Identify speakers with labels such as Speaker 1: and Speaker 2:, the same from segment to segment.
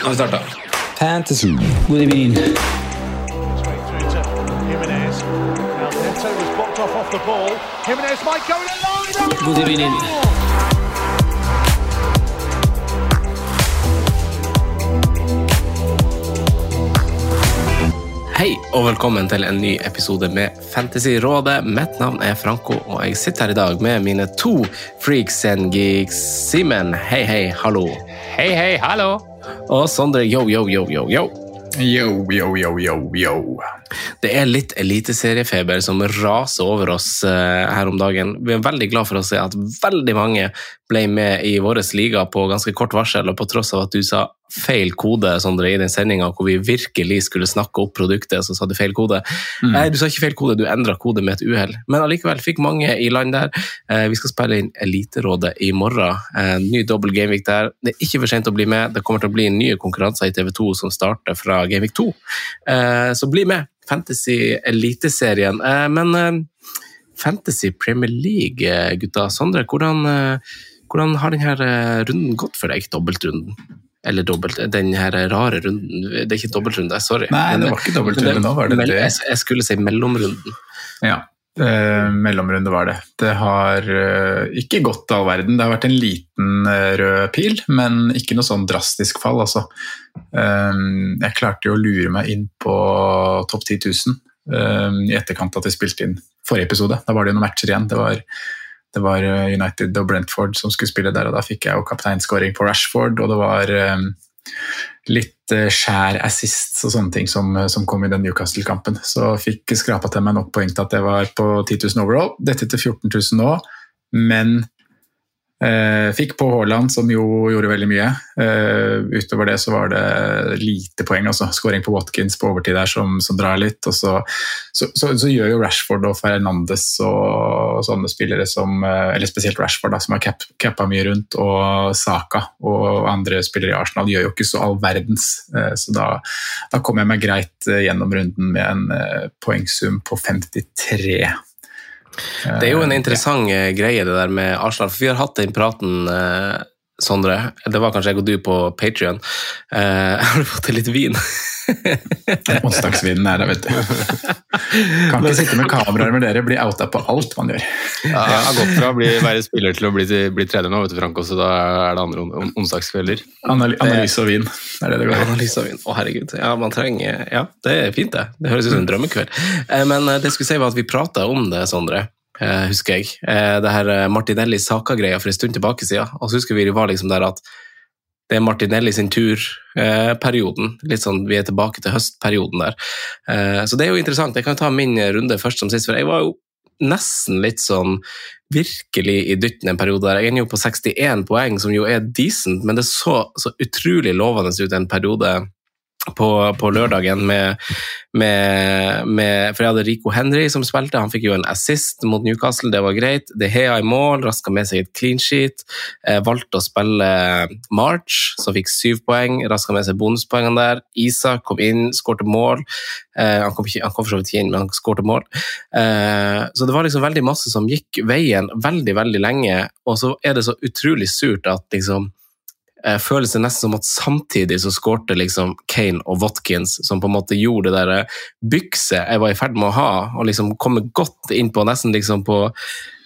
Speaker 1: Nå har vi starta.
Speaker 2: Fantasy. God evening. God evening.
Speaker 1: Hei og velkommen til en ny episode med Fantasyrådet. Mitt navn er Franco, og jeg sitter her i dag med mine to freaks and geeks. Simen, hei, hei, hallo.
Speaker 3: Hei, hei, hallo.
Speaker 1: Og Sondre, yo, yo, yo, yo, yo.
Speaker 3: Yo, yo, yo, yo, yo.
Speaker 1: Det er litt eliteseriefeber som raser over oss eh, her om dagen. Vi er veldig glad for å se at veldig mange ble med i vår liga på ganske kort varsel, og på tross av at du sa feil kode Sondre, i den sendinga hvor vi virkelig skulle snakke opp produktet, så sa du feil kode. Nei, du sa ikke feil kode, du endra kode med et uhell. Men allikevel fikk mange i land der. Eh, Vi skal spille inn Eliterådet i morgen. Eh, Ny dobbel Gamevik der. Det er ikke for sent å bli med. Det kommer til å bli nye konkurranser i TV2 som starter fra Gamevik 2. Eh, Så bli med. Fantasy Eliteserien. Eh, Men Fantasy Premier League, gutta. Sondre, hvordan, hvordan har denne runden gått for deg? Dobbeltrunden? Eller dobbelt, den her rare runden. Det er ikke dobbeltrunde, sorry.
Speaker 4: Nei, det var ikke dobbeltrunde nå, var det det?
Speaker 1: Jeg, skulle si mellomrunden.
Speaker 4: Ja, eh, mellomrunde var det. Det har eh, ikke gått all verden. Det har vært en liten eh, rød pil, men ikke noe sånn drastisk fall, altså. Eh, jeg klarte jo å lure meg inn på topp 10 000 eh, i etterkant at vi spilte inn forrige episode. Da var det jo noen matcher igjen. Det var, det var eh, United og Brentford som skulle spille der, og da fikk jeg jo kapteinskåring på Rashford, og det var eh, litt eh, skjær assists og sånne ting som, som kom i den Newcastle-kampen. Så fikk skrapa til meg nok poeng til at jeg var på 10 000 overall. Dette til 14 000 nå, men fikk på Haaland, som jo gjorde veldig mye. Eh, utover det så var det lite poeng. altså Skåring på Watkins på overtid der som, som drar litt. og så, så, så, så gjør jo Rashford og Fernandes og sånne spillere som eh, Eller spesielt Rashford, da, som har cap, cappa mye rundt, og Saka og andre spillere i Arsenal gjør jo ikke så all verdens. eh, Så da, da kom jeg meg greit eh, gjennom runden med en eh, poengsum på 53.
Speaker 1: Det er jo en interessant eh, greie det der med Arsenal, for vi har hatt den praten, eh, Sondre. Det var kanskje jeg og du på Patrion. Eh, har du fått til litt vin?
Speaker 4: Onsdagsvinen er der, vet du. Kan ikke sitte med kameraer med dere, bli outa på alt man gjør.
Speaker 5: Ja, jeg har gått fra å bli, være spiller til å bli, bli trener nå, vet du, Franco, så da er det andre on on onsdagskvelder.
Speaker 4: Anal analyse og vin, det er det det går i.
Speaker 1: Analyse og vin. Å, herregud. Ja, man trenger Ja, det er fint, det. Det høres ut som en drømmekveld. Eh, Men eh, det skulle si var at vi prata om det, Sondre. Eh, Husker jeg. Eh, Det her eh, Martinelli Saka-greia for en stund tilbake siden. Og så husker vi det var liksom der at det er Martinelli sin tur-perioden. Litt sånn, Vi er tilbake til høstperioden der. Så det er jo interessant. Jeg kan ta min runde først som sist, for jeg var jo nesten litt sånn virkelig i dytten en periode der. Jeg er jo på 61 poeng, som jo er decent, men det så så utrolig lovende ut en periode på, på lørdagen med, med, med For jeg hadde Rico Henry som spilte, han fikk jo en assist mot Newcastle, det var greit. De Hea i mål, raska med seg et clean sheet. Eh, valgte å spille March, som fikk syv poeng, raska med seg bonuspoengene der. Isak kom inn, skårte mål. Eh, han, kom for så vidt ikke inn, men han skårte mål. Eh, så det var liksom veldig masse som gikk veien veldig, veldig lenge, og så er det så utrolig surt at liksom føles det nesten som at samtidig så skårte liksom Kane og Watkins, som på en måte gjorde det der eh, bykset jeg var i ferd med å ha, og liksom komme godt inn på nesten liksom på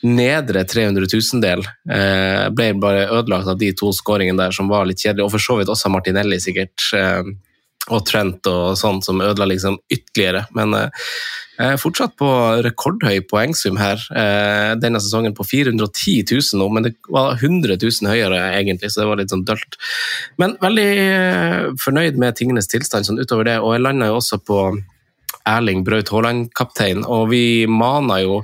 Speaker 1: nedre 300 000-del, eh, ble bare ødelagt av de to skåringene der som var litt kjedelige, og for så vidt også Martinelli sikkert. Og Trent og sånn, som ødela liksom ytterligere. Men eh, jeg er fortsatt på rekordhøy poengsum her eh, denne sesongen, på 410 000 nå, men det var 100 000 høyere egentlig, så det var litt sånn dølt. Men veldig eh, fornøyd med tingenes tilstand sånn utover det, og jeg landa jo også på Erling Braut Haaland-kaptein, og vi mana jo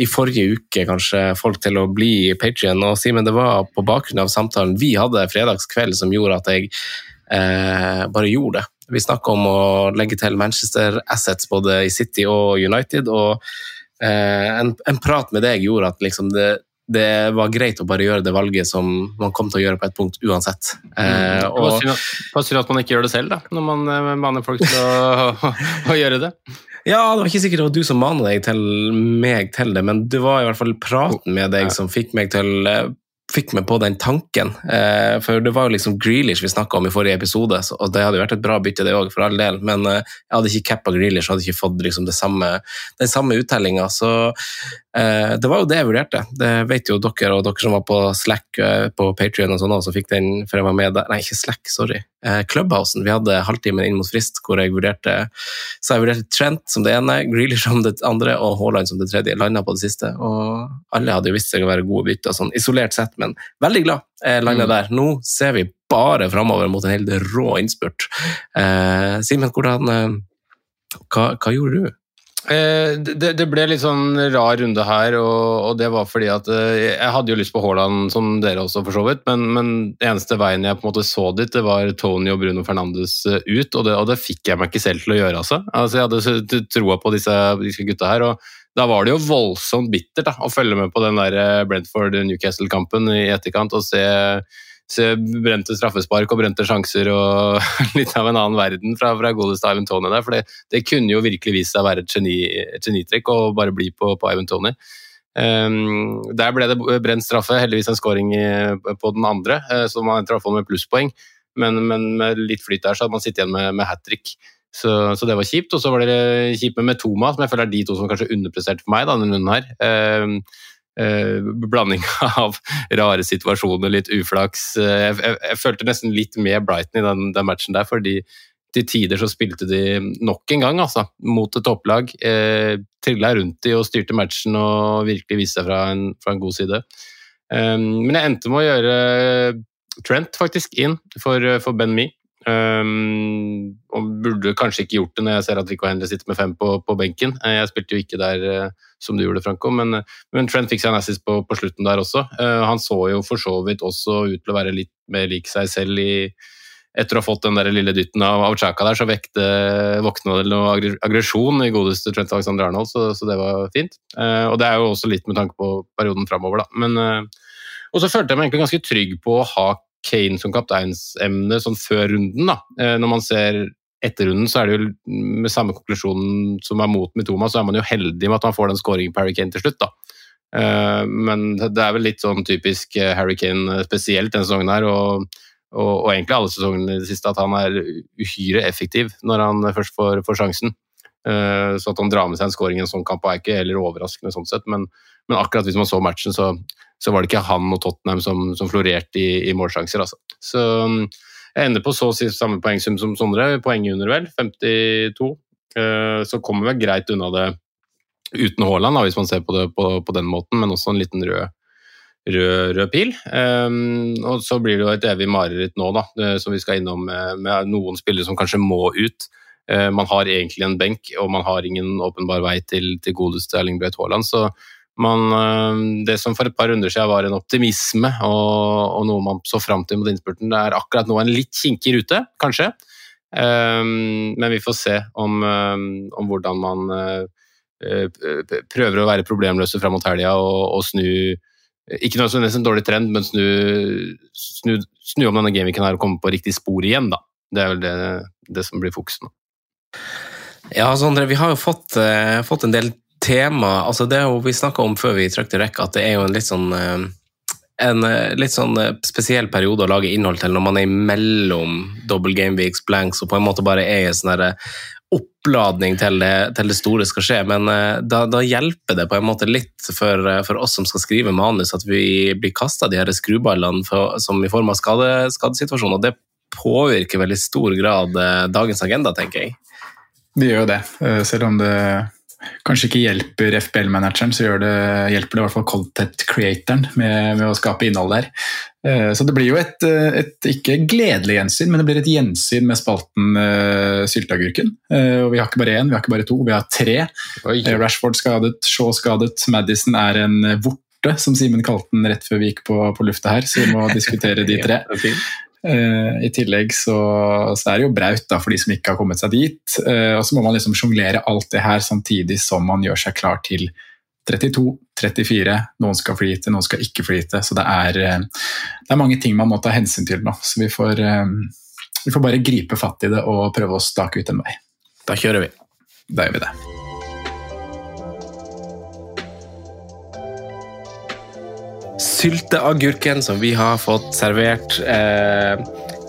Speaker 1: i forrige uke kanskje folk til å bli Patrion, og Simen, det var på bakgrunn av samtalen vi hadde fredagskveld som gjorde at jeg bare gjorde det. Vi snakker om å legge til Manchester Assets både i City og United, og eh, en, en, prat med deg gjorde at liksom det, det, var greit å bare gjøre det valget som man kom til å gjøre på et punkt uansett. Eh,
Speaker 5: og, Bare synd at man ikke gjør det selv, da, når man eh, maner folk til å, å, å, gjøre det.
Speaker 1: Ja, det var ikke sikkert det var du som manet deg til meg til det, men det var i hvert fall praten med deg som fikk meg til eh, fikk meg på den tanken. Eh, for det var jo liksom Grealish vi snakka om i forrige episode, og det hadde jo vært et bra bytte, det òg, for all del. Men eh, jeg hadde ikke cappa Grealish, hadde ikke fått liksom samme, den samme uttellinga. Så det var jo det jeg vurderte. Det vet jo dere, og dere som var på Slack eh, på Patrion og sånn som fikk den før jeg var med der. Nei, ikke Slack, sorry. Eh, Clubhousen. Vi hadde halvtimen inn mot frist hvor jeg vurderte så jeg vurderte Trent som det ene, Grealish som det andre og Haaland som det tredje. Landa på det siste. Og alle hadde jo visst seg å være gode bytter, sånn isolert sett men veldig glad jeg landa mm. der. Nå ser vi bare framover mot en helt rå innspurt. Eh, Simen, hvordan eh, hva, hva, gjorde du?
Speaker 5: Eh, det, det, ble litt sånn rar runde her, og, og det var fordi at eh, jeg hadde jo lyst på Haaland, som dere også for så vidt, men, men eneste veien jeg på en måte så dit, det var Tony og Bruno Fernandes eh, ut, og det, og det fikk jeg meg ikke selv til å gjøre, altså. altså jeg hadde troa på disse, disse gutta her. og da var det jo voldsomt bittert da, å følge med på den der Brentford-Newcastle-kampen i etterkant og se, brente straffespark og brente sjanser og litt av en annen verden fra, fra godeste Ivan Tony der. For det, det, kunne jo virkelig vist seg å være et, geni, et genitrekk å bare bli på, på Ivan Tony. Um, der ble det brent straffe, heldigvis en scoring på den andre, uh, så man i fall med plusspoeng. Men, men, med litt flyt der så hadde man sittet igjen med, med hat trick. Så, så, det var kjipt. Og så var det kjipt med Metoma, som jeg føler er de to som kanskje underpresterte for meg denne runden her. Eh, eh, blanding av rare situasjoner, litt uflaks. Eh, jeg, jeg, jeg, følte nesten litt med Brighton i den, den, matchen der, fordi til tider så spilte de nok en gang altså, mot et topplag. Eh, Trilla rundt de og styrte matchen og virkelig viste seg fra en, fra en god side. Eh, men jeg endte med å gjøre Trent faktisk inn for, for Ben Mee. Um, og burde kanskje ikke gjort det når jeg ser at Rico Henry sitter med fem på, på benken. Eh, jeg spilte jo ikke der uh, som du gjorde, Franco, men, men Trent fikk seg en assist på, på slutten der også. Uh, han så jo for så vidt også ut til å være litt mer lik seg selv i, etter å ha fått den der lille dytten av, av Chaka der, så vekte, våkna det noe aggresjon i godeste Trent Alexander Arnold, så, så det var fint. Uh, og det er jo også litt med tanke på perioden framover, da. Men, og så følte jeg meg egentlig ganske trygg på å ha Kane som kapteinsemne sånn før runden. da. Eh, når man ser etter runden, så er det jo med samme konklusjonen som er mot Mitoma, så er man jo heldig med at man får den scoringen på Harry Kane til slutt. da. Eh, men det er vel litt sånn typisk eh, Harry Kane spesielt denne sesongen her, og, og, og egentlig alle sesongene i det siste, at han er uhyre effektiv når han først får, får sjansen. Så at han drar med seg en scoring i en sånn kamp er ikke heller overraskende, sånn sett, men, men akkurat hvis man så matchen, så, så var det ikke han og Tottenham som, som florerte i, i målsjanser. Altså. Så um, jeg ender på så å si samme poengsum som Sondre, poenget under vel, 52. Uh, så kommer vi greit unna det uten Haaland, hvis man ser på det på, på, den måten, men også en liten rød, rød, rød pil. Um, og så blir det jo et evig mareritt nå, da, som vi skal innom med, med noen spillere som kanskje må ut. Man har egentlig en benk, og man har ingen åpenbar vei til, til godeste Erling Breit Haaland. så man, eh, det som for et par runder siden var en optimisme og, og noe man så fram til mot innspurten, det er akkurat nå en litt kinkig rute, kanskje. Um, men vi får se om, um, om hvordan man prøver å være problemløse fram mot helga og, og, snu Ikke nødvendigvis en dårlig trend, men snu, snu, snu om denne gameweeken her og komme på riktig spor igjen, da. Det er vel det, det som blir fokuset nå.
Speaker 1: Ja, Sondre, vi har jo fått, fått en del tema altså Det vi snakka om før vi trykte rekk, at det er jo en litt sånn eh, en eh, litt sånn eh, spesiell periode å lage innhold til når man er mellom double game weeks, blanks og på en måte bare er en sånn oppladning til det, til det, store skal skje. Men da, da, hjelper det på en måte litt for, for, oss som skal skrive manus, at vi blir kasta de her skruballene for, som i form av skade, skadesituasjoner. Det påvirker vel i stor grad dagens agenda, tenker jeg.
Speaker 4: Det gjør jo det, selv om det kanskje ikke hjelper FBL-manageren, så det, hjelper det i hvert fall content creatoren med, med å skape innhold der. Eh, Så det blir jo et, eh, et ikke gledelig gjensyn, men det blir et gjensyn med spalten uh, Sylteagurken. Uh, og vi har ikke bare én, vi har ikke bare to, vi har tre.
Speaker 5: Oi.
Speaker 4: Rashford skadet, Shaw skadet, Madison er en vorte, som Simen kalte den rett før vi gikk på, på lufta her, så vi må diskutere de tre.
Speaker 1: Ja,
Speaker 4: Eh, I tillegg så, så er det jo braut da, for de som ikke har kommet seg dit. Eh, og så må man liksom sjonglere alt det her samtidig som man gjør seg klar til 32, 34. Noen skal flyte, noen skal ikke flyte. Så det er, eh, det er mange ting man må ta hensyn til nå. Så vi får, vi får bare gripe fatt i det og prøve å stake ut en vei.
Speaker 1: Da kjører vi.
Speaker 4: Da gjør vi det.
Speaker 1: Sylteagurken som vi har fått servert. Eh,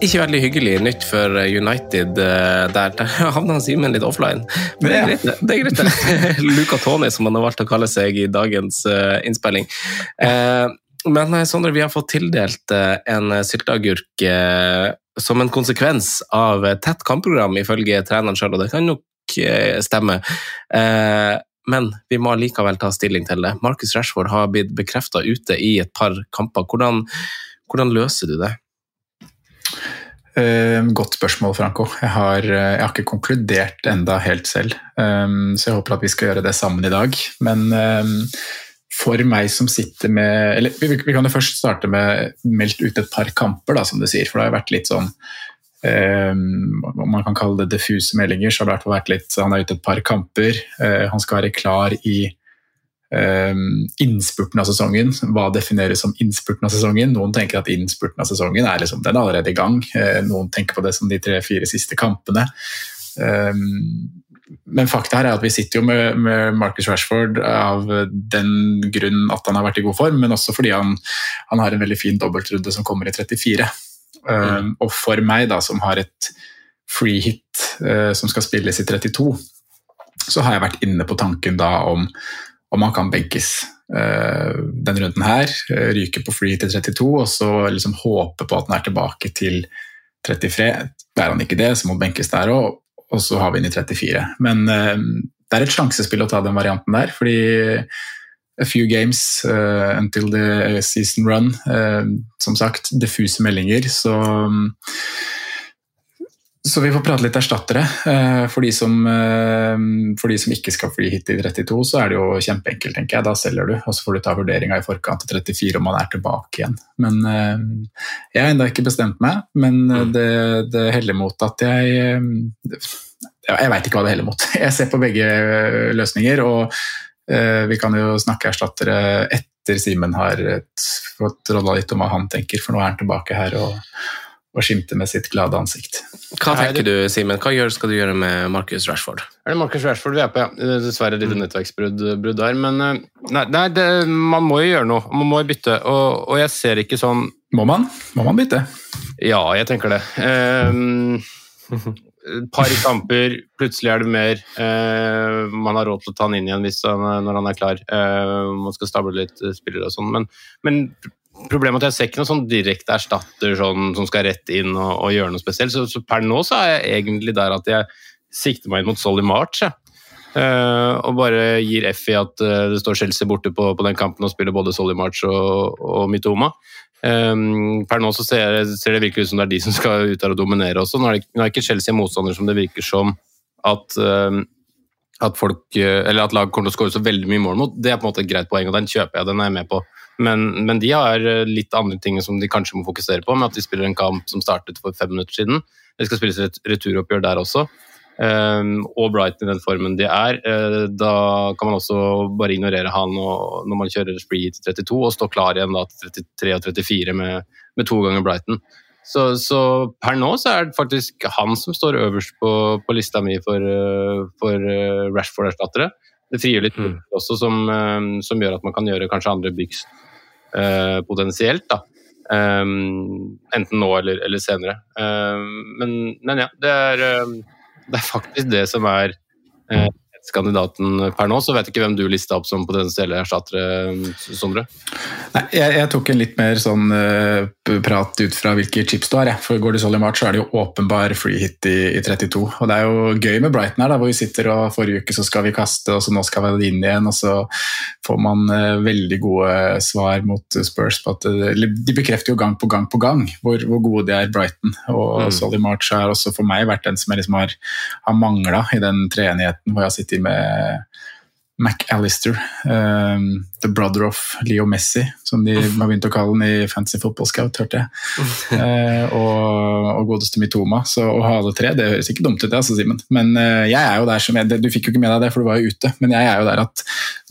Speaker 1: ikke veldig hyggelig nytt for United eh, der. Der havna Simen litt offline. Men det er greit, det. er greit. Luca Tony, som han har valgt å kalle seg i dagens eh, innspilling. Eh, men eh, Sondre, vi har fått tildelt eh, en sylteagurk som en konsekvens av tett kampprogram, ifølge treneren sjøl, og det kan nok stemme. Eh, men vi må likevel ta stilling til det. Marcus Rashford har blitt bekrefta ute i et par kamper. Hvordan, hvordan løser du det?
Speaker 4: Eh, godt spørsmål, Franco. Jeg har, eh, jeg har ikke konkludert enda helt selv, um, så jeg håper at vi skal gjøre det sammen i dag. Men for meg som sitter med Eller vi, kan jo først starte med meldt ut et par kamper, da, som du sier. For det har vært litt sånn Om man kan kalle det diffuse meldinger, så har det hvert vært litt Han er ute et par kamper. eh, han skal være klar i um, innspurten av sesongen. Hva defineres som innspurten av sesongen? Noen tenker at innspurten av sesongen er liksom, er allerede i gang. Eh, noen tenker på det som de tre-fire siste kampene. Men fakta her er at vi sitter jo med, med Marcus Rashford av den grunn at han har vært i god form, men også fordi han, han har en veldig fin dobbeltrunde som kommer i 34. Um, og for meg, da, som har et free hit eh, som skal spilles i 32, så har jeg vært inne på tanken da om om han kan benkes eh, denne runden her, eh, ryke på free til 32, og så liksom håpe på at han er tilbake til 33. Er han ikke det, så må han benkes der òg, og så har vi inn i 34. Men eh, det er et sjansespill å ta den varianten der, fordi a few games uh, until the season run. Uh, som sagt, diffuse meldinger, så så vi får prate litt erstattere. Eh, For de, som, for de som ikke skal fly hit i 32, så er det jo kjempeenkelt, tenker jeg. Da selger du, og så får du ta vurderinga i forkant til 34 om man er tilbake igjen. Men jeg har ennå ikke bestemt meg, men det, det heller mot at jeg Jeg veit ikke hva det heller mot. Jeg ser på begge løsninger, og vi kan jo snakke erstattere etter Simen har fått rolla litt om hva han tenker, for nå er han tilbake her og, og skimter med sitt glade ansikt.
Speaker 1: Hva tenker du, Simen? Hva skal du gjøre med Marcus Rashford?
Speaker 5: Er det Marcus Rashford vi er på, ja. Dessverre er litt nettverksbrudd brudd der. Men eh, nei, nei det, man må jo gjøre noe. Man må jo bytte. Og, og jeg ser ikke sånn
Speaker 4: Må man? Må man bytte?
Speaker 5: Ja, jeg tenker det. Um, et par kamper, plutselig er det mer. Eh, man har råd til å ta han inn igjen hvis han, når han er klar. Eh, man skal stable litt eh, spillere og sånn. Men, men problemet er at jeg ser ikke noen sånn direkte erstatter sånn, som skal rett inn og, og gjøre noe spesielt. Så, så per nå så er jeg egentlig der at jeg sikter meg inn mot Solly March. Jeg. Eh, og bare gir F i at eh, det står Chelsea borte på, på den kampen og spiller både Solly March og, og Mitoma. Um, per nå så ser, ser det virkelig ut som det er de som skal ut der og dominere også. Nå er, det, nå er ikke Chelsea motstander som det virker som at, um, at folk eh, eller at lag kommer til å skåre så veldig mye mål mot. Det er på en måte et greit poeng, og den kjøper jeg. den er jeg med på. Men, men de har eh, litt andre ting som de kanskje må fokusere på, med at de spiller en kamp som startet for fem minutter siden. Det skal spilles et returoppgjør der også. Um, og Brighton i den formen de er. Uh, da kan man også bare ignorere han når man kjører spree til 32 og stå klar igjen da til 33 og 34 med, med to ganger Brighton. Så, så, per nå så er det faktisk han som står øverst på, på lista mi for, uh, for uh, Rashford-erstattere. Det frigjør litt mm. også, som, som, gjør at man kan gjøre kanskje andre byks potensielt. da. Um, enten nå eller, eller senere. Um, men, men, ja, det er, um, det er faktisk det som er eh, kandidaten per nå. Så vet jeg ikke hvem du lista opp som potensielle erstattere, Sondre.
Speaker 4: Nei, jeg, jeg tok en litt mer sånn uh, prat ut fra hvilke chips du har. Jeg. For går du Solly March, så er det jo åpenbar free hit i, i 32. Og det er jo gøy med Brighton her, da, hvor vi sitter og forrige uke så skal vi kaste, og så nå skal vi inn igjen. Og så får man uh, veldig gode svar mot Spurs. på at uh, De bekrefter jo gang på gang på gang hvor, hvor gode de er, Brighton. Og
Speaker 5: Mm.
Speaker 4: Solly March har også for meg vært den som jeg liksom har, har mangla i den treenigheten hvor jeg har sittet med McAllister, um, the brother of Leo Messi, som de har begynt å kalle den i Fancy Football Scout, hørte jeg. Uh, og, og godeste Mitoma. Så å ha alle tre, det høres ikke dumt ut, det, altså, Simen. Men uh, jeg er jo der som jeg, Du fikk jo ikke med deg det, for du var jo ute. Men jeg er jo der at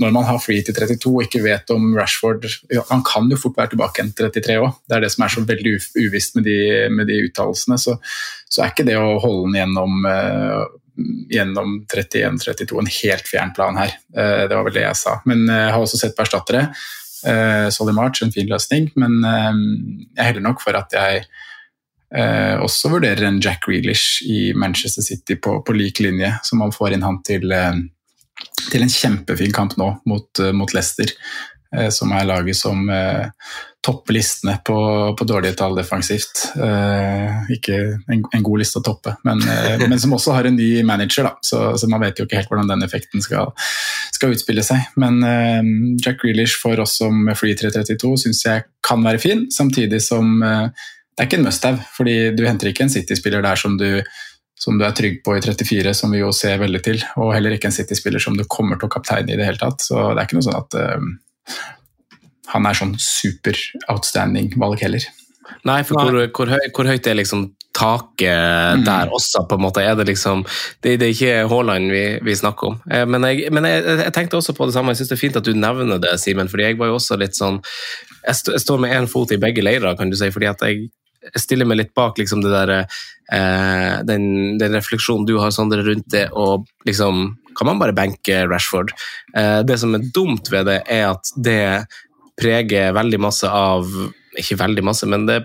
Speaker 4: når man har free til 32 og ikke vet om Rashford ja, Han kan jo fort være tilbake igjen til 33 òg. Det er det som er så veldig uvisst med de, med de uttalelsene. Så, så er ikke det å holde den gjennom eh, gjennom 31-32 en helt fjern plan her. Eh, Det var vel det jeg sa. Men eh, jeg har også sett på erstattere. Eh, Solly March, en fin løsning, men jeg heller nok for at jeg også vurderer en Jack Grealish i Manchester City på, på lik linje, så man får inn han til, til en kjempefin kamp nå mot, mot Leicester. Eh, Som er laget som eh, topper listene på, på dårlige tall defensivt. Eh, ikke en, en god liste å toppe, men, men som også har en ny manager, da. Så, så man vet jo ikke helt hvordan den effekten skal, skal utspille seg. Men Jack Grealish for oss som Free 332 syns jeg kan være fin, samtidig som det er ikke en must-have, fordi du henter ikke en City-spiller der som du som du er trygg på i 34, som vi jo ser veldig til, og heller ikke en City-spiller som du kommer til å kapteine i det hele tatt. Så det er ikke noe sånn at eh, han er sånn super outstanding valg heller.
Speaker 1: Nei, for hvor, hvor, høy, hvor høyt er liksom taket der også, på en måte? Er det liksom Det, det er ikke Haaland vi, vi snakker om. Eh, Men, jeg, men jeg, jeg tenkte også på det samme. Jeg syns det er fint at du nevner det, Simen, fordi jeg var jo også litt sånn Jeg, st jeg står med én fot i begge leirer, kan du si, fordi at jeg jeg stiller meg litt bak liksom det der, eh, den, den refleksjonen du har Sondre, rundt det, og liksom Kan man bare benke Rashford? Eh, det som er dumt ved det, er at det preger veldig masse av Ikke veldig masse, men det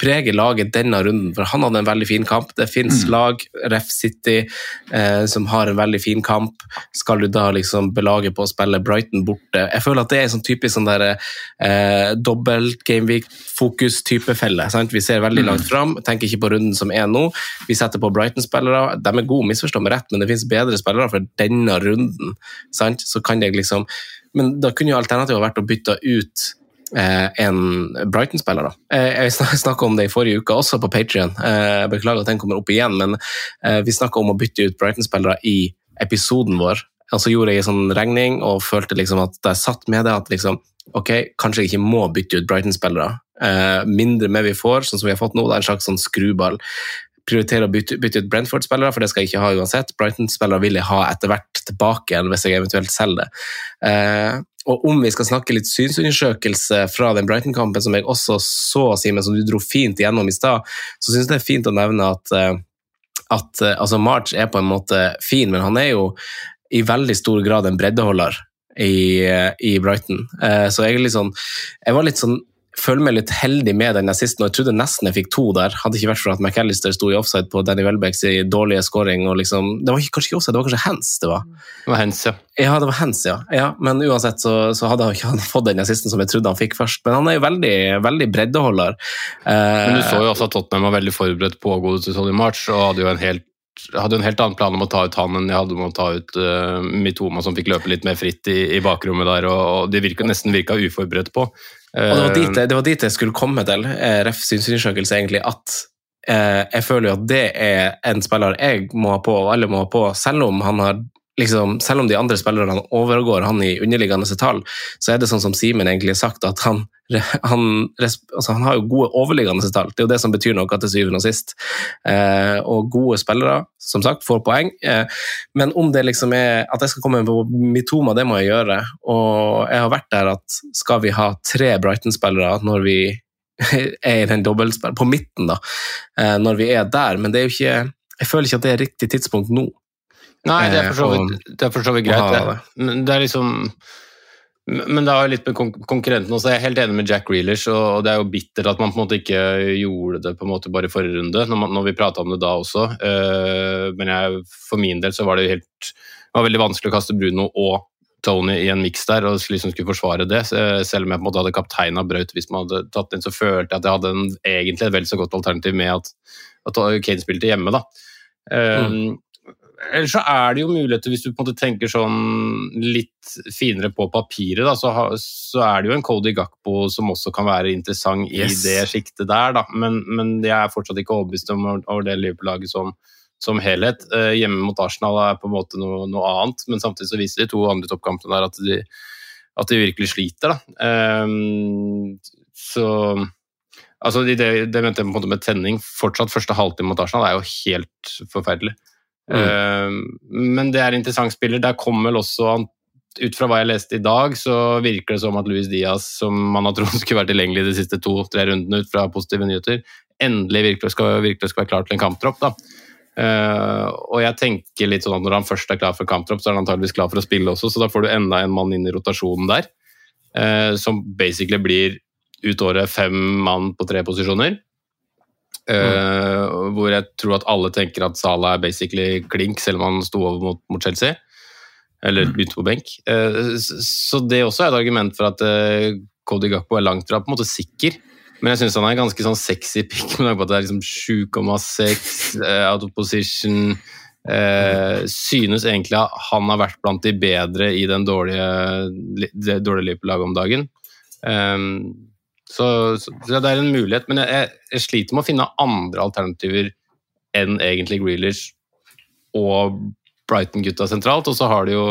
Speaker 1: preger laget denne runden, for han hadde en veldig fin kamp. Det fins lag, Ref City, eh, som har en veldig fin kamp. Skal du da liksom belage på å spille Brighton borte? Jeg føler at det er en sånn typisk sånn der, eh, dobbelt gameweek-fokus-type felle. Sant? Vi ser veldig langt fram, tenker ikke på runden som er nå. Vi setter på Brighton-spillere. De er gode, misforstå meg rett, men det finnes bedre spillere for denne runden. Sant? Så kan jeg liksom Men da kunne jo alternativet vært å bytte ut en Brighton-spiller. da. Eh, jeg snakka om det i forrige uke, også på Patrion. Eh, beklager at den kommer opp igjen, men eh, vi snakka om å bytte ut Brighton-spillere i episoden vår. Og så gjorde jeg en sånn regning og følte liksom at jeg satt med det, at liksom, ok, kanskje jeg ikke må bytte ut Brighton-spillere. Eh, mindre med vi får, sånn som vi har fått nå, det er en slags sånn skruball. Prioritere å bytte, bytte ut Brentford-spillere, for det skal jeg ikke ha uansett. Brighton-spillere vil jeg ha etter hvert tilbake igjen, hvis jeg eventuelt selger det. Og om vi skal snakke litt synsundersøkelse fra den Brighton-kampen, som jeg også så, Simen, som du dro fint igjennom i stad, så syns jeg det er fint å nevne at, eh, at eh, altså March er på en måte fin, men han er jo i veldig stor grad en breddeholder i, eh, i Brighton. Så jeg, er litt sånn, jeg var litt sånn føler meg litt heldig med den assisten, og jeg trodde nesten jeg fikk to der. Hadde ikke vært for at McAllister sto i offside på Danny Welbecks dårlige scoring. og liksom, Det var kanskje ikke offside, det var kanskje hands det var.
Speaker 5: Det var hens, ja.
Speaker 1: Ja, det var hands, ja. ja men uansett så, så hadde han ikke fått den assisten som jeg trodde han fikk først. Men han er jo veldig, veldig breddeholder. Eh,
Speaker 5: Men du så jo også at Tottenham var veldig forberedt på å gå til Solly March, og hadde jo en helt hadde en helt annen plan om å ta ut han enn jeg hadde om å ta ut uh, Mitoma, som fikk løpe litt mer fritt i, i bakrommet der, og, og de virka, nesten virka uforberedt på.
Speaker 1: Og det var, dit,
Speaker 5: Eh,
Speaker 1: det var dit jeg skulle komme til, eh, ref synsundersøkelse, egentlig, at eh, jeg føler jo at det er en spiller jeg må ha på, og alle må ha på, selv om han har liksom, selv om de andre spillerne overgår han i underliggende tall, så er det sånn som Simen egentlig har sagt, at han, han, altså han har jo gode overliggende tall. Det er jo det som betyr noe til syvende og sist. Eh, og gode spillere, som sagt, får poeng. Eh, men om det liksom er at jeg skal komme på Mitoma, det må jeg gjøre. Og jeg har vært der at skal vi ha tre Brighton-spillere når vi er i den dobbeltspilleren, på midten, da, eh, når vi er der, men det er jo ikke Jeg føler ikke at det er riktig tidspunkt nå.
Speaker 5: Nei, det er for så
Speaker 1: Eh,
Speaker 5: vidt, det er for så vidt greit, det. Men det er liksom Men det har litt med konkurrenten også. Jeg er helt enig med Jack Reelers, og det er jo bittert at man på en måte ikke gjorde det på en måte bare i forrige runde, når, man, når vi prata om det da også. Uh, men jeg, for min del så var det jo helt det var veldig vanskelig å kaste Bruno og Tony i en miks der og liksom skulle forsvare det. Selv om jeg på en måte hadde kapteina Braut hvis man hadde tatt inn, så følte jeg at jeg hadde en, egentlig et vel så godt alternativ med at, at Kane spilte hjemme. da. Mm. Ellers så er det jo muligheter, hvis du på en måte tenker sånn litt finere på papiret, da, så, ha, så, er det jo en Cody Gakpo som også kan være interessant yes. i det sjiktet der, da. Men, men, jeg er fortsatt ikke overbevist om over det Liverpool-laget som, som, helhet. Eh, hjemme mot Arsenal er på en måte noe, noe, annet, men samtidig så viser de to andre toppkampene der at de, at de virkelig sliter, da. Eh, så Altså, det, det mente jeg med tenning. Fortsatt første halvtime mot Arsenal er jo helt forferdelig. Mm. Men det er interessant spiller. Der kom vel også ut fra hva jeg leste i dag, så virker det som at Luis Diaz, som man har trodd skulle vært tilgjengelig de siste to-tre rundene ut fra positive nyheter, endelig virkelig skal, virkelig skal være klar til en kamptropp. da. Uh, og jeg tenker litt sånn at Når han først er klar for kamptropp, så er han antageligvis klar for å spille også, så da får du enda en mann inn i rotasjonen der. Uh, som basically blir ut året fem mann på tre posisjoner. Uh, hvor jeg tror at alle tenker at Salah er basically klink, selv om han sto over mot, mot Chelsea. Eller mm. begynte på benk. Uh, så det også er et argument for at uh, Cody Gakpo er langt fra på en måte sikker. Men jeg syns han er ganske sånn sexy pick, med tanke på at det er liksom 7,6 out of position. synes egentlig at han har vært blant de bedre i den dårlige, det dårlige Liverpool-laget om dagen. Um, så, så, det er en mulighet, men jeg, jeg, sliter med å finne andre alternativer enn egentlig Grealish og Brighton-gutta sentralt. Og så har de jo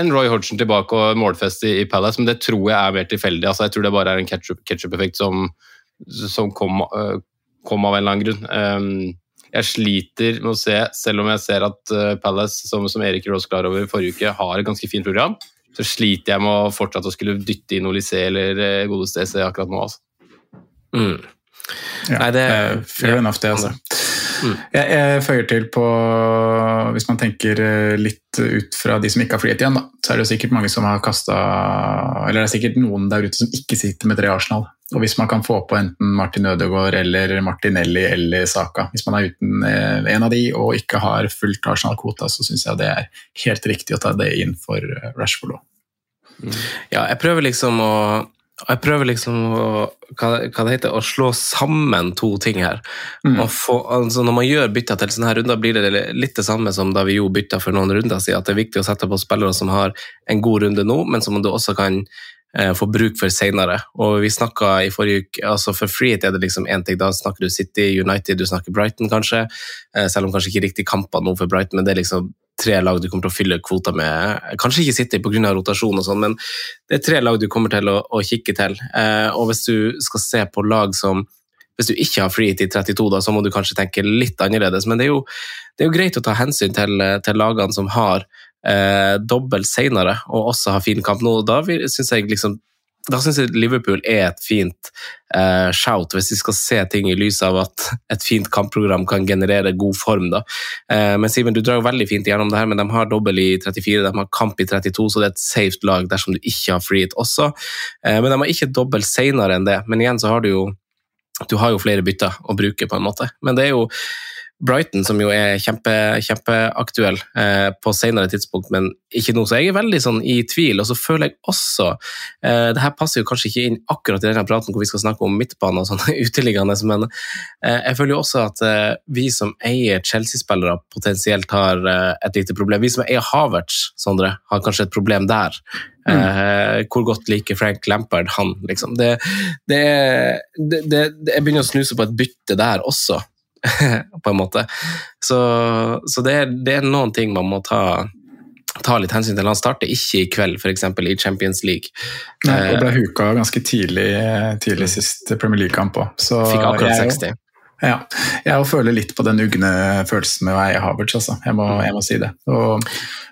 Speaker 5: en Roy Hodgson tilbake og målfest i, Palace, men det tror jeg er mer tilfeldig. Altså, jeg tror det bare er en ketsjup-effekt som, som kom, uh, kom, av en eller annen grunn. Um, jeg sliter med å se, selv om jeg ser at uh, Palace, som, som Erik Rose klar over forrige uke, har et ganske fint program, så sliter jeg med å fortsette å skulle dytte inn Olysée eller Godestese akkurat nå. Altså.
Speaker 4: Mm. Ja, Nei, det er fair enough, det. altså. Mm. Jeg, jeg, føyer til på Hvis man tenker eh, litt ut fra de som ikke har flyet igjen, da, så er det sikkert mange som har kasta Eller det er sikkert noen der ute som ikke sitter med tre Arsenal. Og hvis man kan få på enten Martin Ødegaard eller Martinelli eller Saka, hvis man er uten eh, en av de og ikke har fullt Arsenal-kvota, så syns jeg det er helt riktig å ta det inn for Rashford òg.
Speaker 1: Ja, jeg prøver liksom å jeg prøver liksom å, hva, hva, det heter, å slå sammen to ting her. Mm. Få, altså når man gjør bytter til sånne her runder, blir det litt det samme som da vi jo bytta for noen runder siden. At det er viktig å sette på spillere som har en god runde nå, men som du også kan eh, få bruk for senere. Og vi snakka i forrige uke altså For frihet er det liksom én ting. Da snakker du City, United, du snakker Brighton, kanskje. Eh, selv om kanskje ikke riktig kamper nå for Brighton, men det er liksom tre lag du kommer til å fylle kvota med. Kanskje ikke City pga. rotasjon, og sånn, men det er tre lag du kommer til å, å kikke til. Eh, og hvis du skal se på lag som Hvis du ikke har free til 32, da, så må du kanskje tenke litt annerledes. Men det er jo, det er jo greit å ta hensyn til, til lagene som har eh, dobbelt senere, og også har fin kamp nå. Da syns jeg liksom da syns jeg Liverpool er et fint uh, shout, hvis vi skal se ting i lys av at et fint kampprogram kan generere god form. da. Uh, men Simen, du drar jo veldig fint gjennom det her, men de har dobbel i 34, de har kamp i 32, så det er et safe lag dersom du ikke har free også. Uh, men de har ikke dobbel senere enn det. Men igjen så har du jo du har jo flere bytter å bruke, på en måte. Men det er jo Brighton, som jo er kjempe, kjempeaktuell eh, på senere tidspunkt, men ikke nå. Så jeg er veldig sånn i tvil. Og så føler jeg også eh, Det her passer jo kanskje ikke inn akkurat i denne praten hvor vi skal snakke om midtbane og sånn uteliggende, men eh, jeg føler jo også at eh, vi som eier Chelsea-spillere, potensielt har eh, et lite problem. Vi som eier Havertz, Sondre, har kanskje et problem der. Mm. Eh, hvor godt liker Frank Lampard han, liksom. Det, det, det, det, jeg begynner å snuse på et bytte der også. på en måte. Så, så det, er, det, er, noen ting man må ta, ta litt hensyn til. Han starter ikke i kveld, f.eks. i Champions League.
Speaker 4: Nei, og ble huka ganske tidlig, tidlig sist Premier League-kamp òg.
Speaker 1: Fikk akkurat 60.
Speaker 4: Ja, jeg føler litt på den ugne følelsen med å eie Havertz, altså. Jeg må, jeg må si det. Og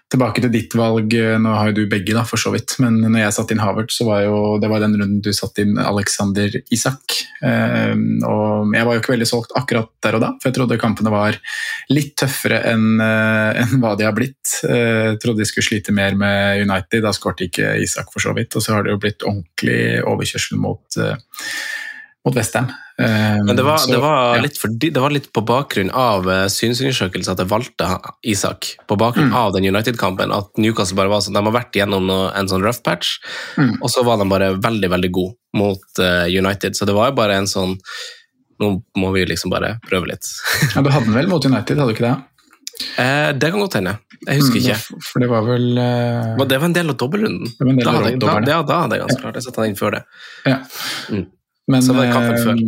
Speaker 4: tilbake til ditt valg, nå har jo du begge, da, for så vidt. Men når jeg satte inn Havertz, så var jo det var den runden du satte inn Alexander Isak. Eh, og jeg var jo ikke veldig solgt akkurat der og da, for jeg trodde kampene var litt tøffere enn eh, enn hva de har blitt. Eh, jeg trodde de skulle slite mer med United, da skårte ikke Isak for så vidt. Og så har det jo blitt ordentlig overkjørsel mot eh, mot Westham.
Speaker 1: Men det var,
Speaker 4: Så,
Speaker 1: det, var
Speaker 4: ja.
Speaker 1: fordi, det var litt på bakgrunn av synsundersøkelsen synsundersøkelse at jeg valgte Isak. På bakgrunn
Speaker 4: Mm.
Speaker 1: av den United-kampen. At Newcastle bare var sånn, De har vært gjennom en sånn rough patch,
Speaker 4: Mm.
Speaker 1: og så var de bare veldig veldig gode mot eh, United. Så det var jo bare en sånn Nå må vi liksom bare prøve litt.
Speaker 4: Ja, du hadde den vel mot United, hadde du ikke det?
Speaker 1: Eh, det kan godt hende. Jeg husker
Speaker 4: Mm,
Speaker 1: ikke.
Speaker 4: For- For det var vel
Speaker 1: uh... Det var en del av dobbeltrunden.
Speaker 4: Det var en del
Speaker 1: Da hadde jeg, da, da klart. Jeg satte han inn før det.
Speaker 4: Ja.
Speaker 1: Mm.
Speaker 4: Men
Speaker 1: Så var det kampen
Speaker 4: eh,
Speaker 1: før.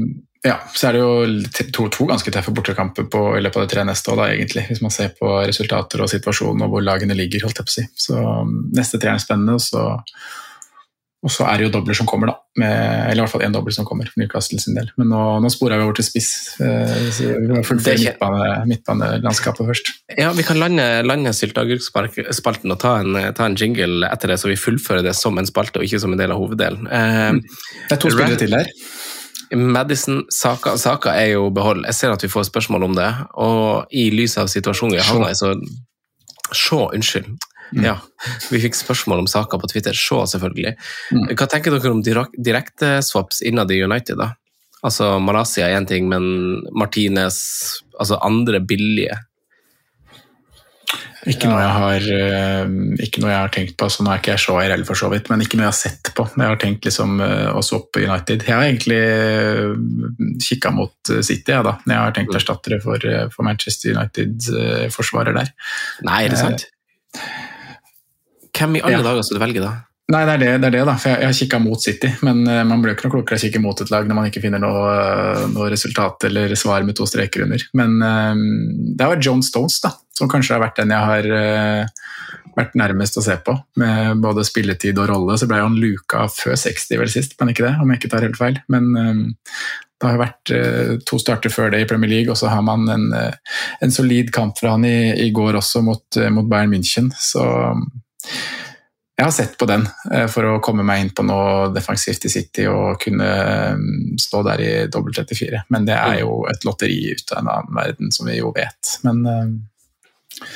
Speaker 4: Ja, så er det jo to, to ganske tøffe bortekamper på, i løpet av de tre neste da, egentlig, hvis man ser på resultater og situasjonen og hvor lagene ligger. holdt jeg på å si. Så um, neste tre er spennende, og så, og så er det jo dobler som kommer, da. Med, eller i hvert fall én dobbel som kommer for Newcastle sin del. Men nå, nå sporer vi over til spiss. Eh, så vi må fullføre midtbane, midtbanelandskapet først.
Speaker 1: Ja, Vi kan lande, lande sylteagurkspalten og ta en, ta en jingle etter det, så vi fullfører det som en spalte og ikke som en del av hoveddelen. Eh,
Speaker 4: Det er to spillere til der.
Speaker 1: Madison, Saka Saka er jo behold. Jeg ser at vi får spørsmål om det, og i lys av situasjonen vi havna i, så Se, unnskyld.
Speaker 4: Mm.
Speaker 1: Ja, Vi fikk spørsmål om saker på Twitter. Se, selvfølgelig.
Speaker 4: Mm.
Speaker 1: Hva tenker dere om direk- direkteswaps innad i United, da? Altså, Malaysia er én ting, men Martinez Altså andre billige.
Speaker 4: Ikke, noe jeg har, eh, ikke noe jeg har tenkt på, Sånn er ikke jeg så IRL for så vidt, men ikke noe jeg har sett på. Jeg har tenkt liksom eh, å swappe United. Jeg har egentlig kikka mot eh, City, jeg, da. Jeg har tenkt erstattere for, eh, for Manchester United-forsvarer der.
Speaker 1: Nei, er det sant? Hvem i alle
Speaker 4: Ja.
Speaker 1: dager skal du velge, da?
Speaker 4: Nei, det er det, det, er det da. For jeg, jeg har kikka mot City, men eh, man blir jo ikke noe klokere av å kikke mot et lag når man ikke finner noe, eh, noe resultat eller svar med to streker under. Men eh, det har vært John Stones, da, som kanskje har vært den jeg har vært nærmest å se på. Med både spilletid og rolle. Så ble han luka før 60 vel sist, men ikke det, om jeg ikke tar helt feil. Men det har vært to starter før det i Premier League, og så har man en, en solid kamp fra han i, i går også mot, mot Bayern München. Så jeg har sett på den eh, for å komme meg inn på noe defensivt i City og kunne mm, stå der i dobbelt 34. Men det er jo et lotteri ut av en annen verden, som vi jo vet. Men eh,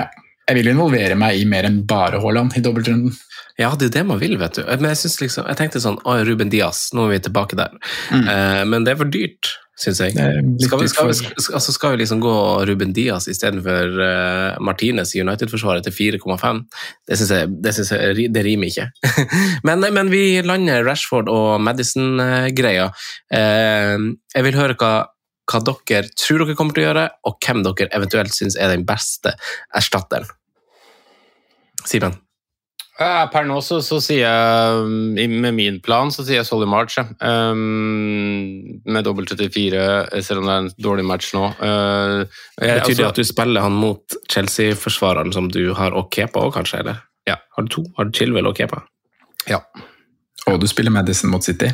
Speaker 4: ja. Jeg vil involvere meg i mer enn bare Haaland i dobbeltrunden.
Speaker 1: Ja, det er jo det man vil, vet du. Men jeg, liksom, jeg tenkte sånn Å, Ruben Diaz, nå er vi tilbake der.
Speaker 4: Mm.
Speaker 1: Eh, men det er for dyrt, syns jeg. Skal vi, skal, vi, skal, altså skal vi liksom gå Ruben Diaz istedenfor uh, Martinez i United-forsvaret til 4,5? Det syns jeg, det, synes jeg det rimer ikke. men, men vi lander Rashford og Madison-greia. Uh, jeg vil høre hva, hva dere tror dere kommer til å gjøre, og hvem dere eventuelt syns er den beste erstatteren. Simen?
Speaker 5: Ja, per nå så, så sier jeg Med min plan så sier jeg Solly March. ja. Um, med dobbelt 34, selv om det er en dårlig match nå. Uh, jeg,
Speaker 1: Betyr det
Speaker 5: altså-
Speaker 1: at du spiller han mot Chelsea-forsvareren som du har, og Kepa òg, kanskje? eller?
Speaker 5: Ja.
Speaker 1: Har du to? Har du Chilwell og Kepa?
Speaker 5: Ja.
Speaker 4: Og du spiller Madison mot City.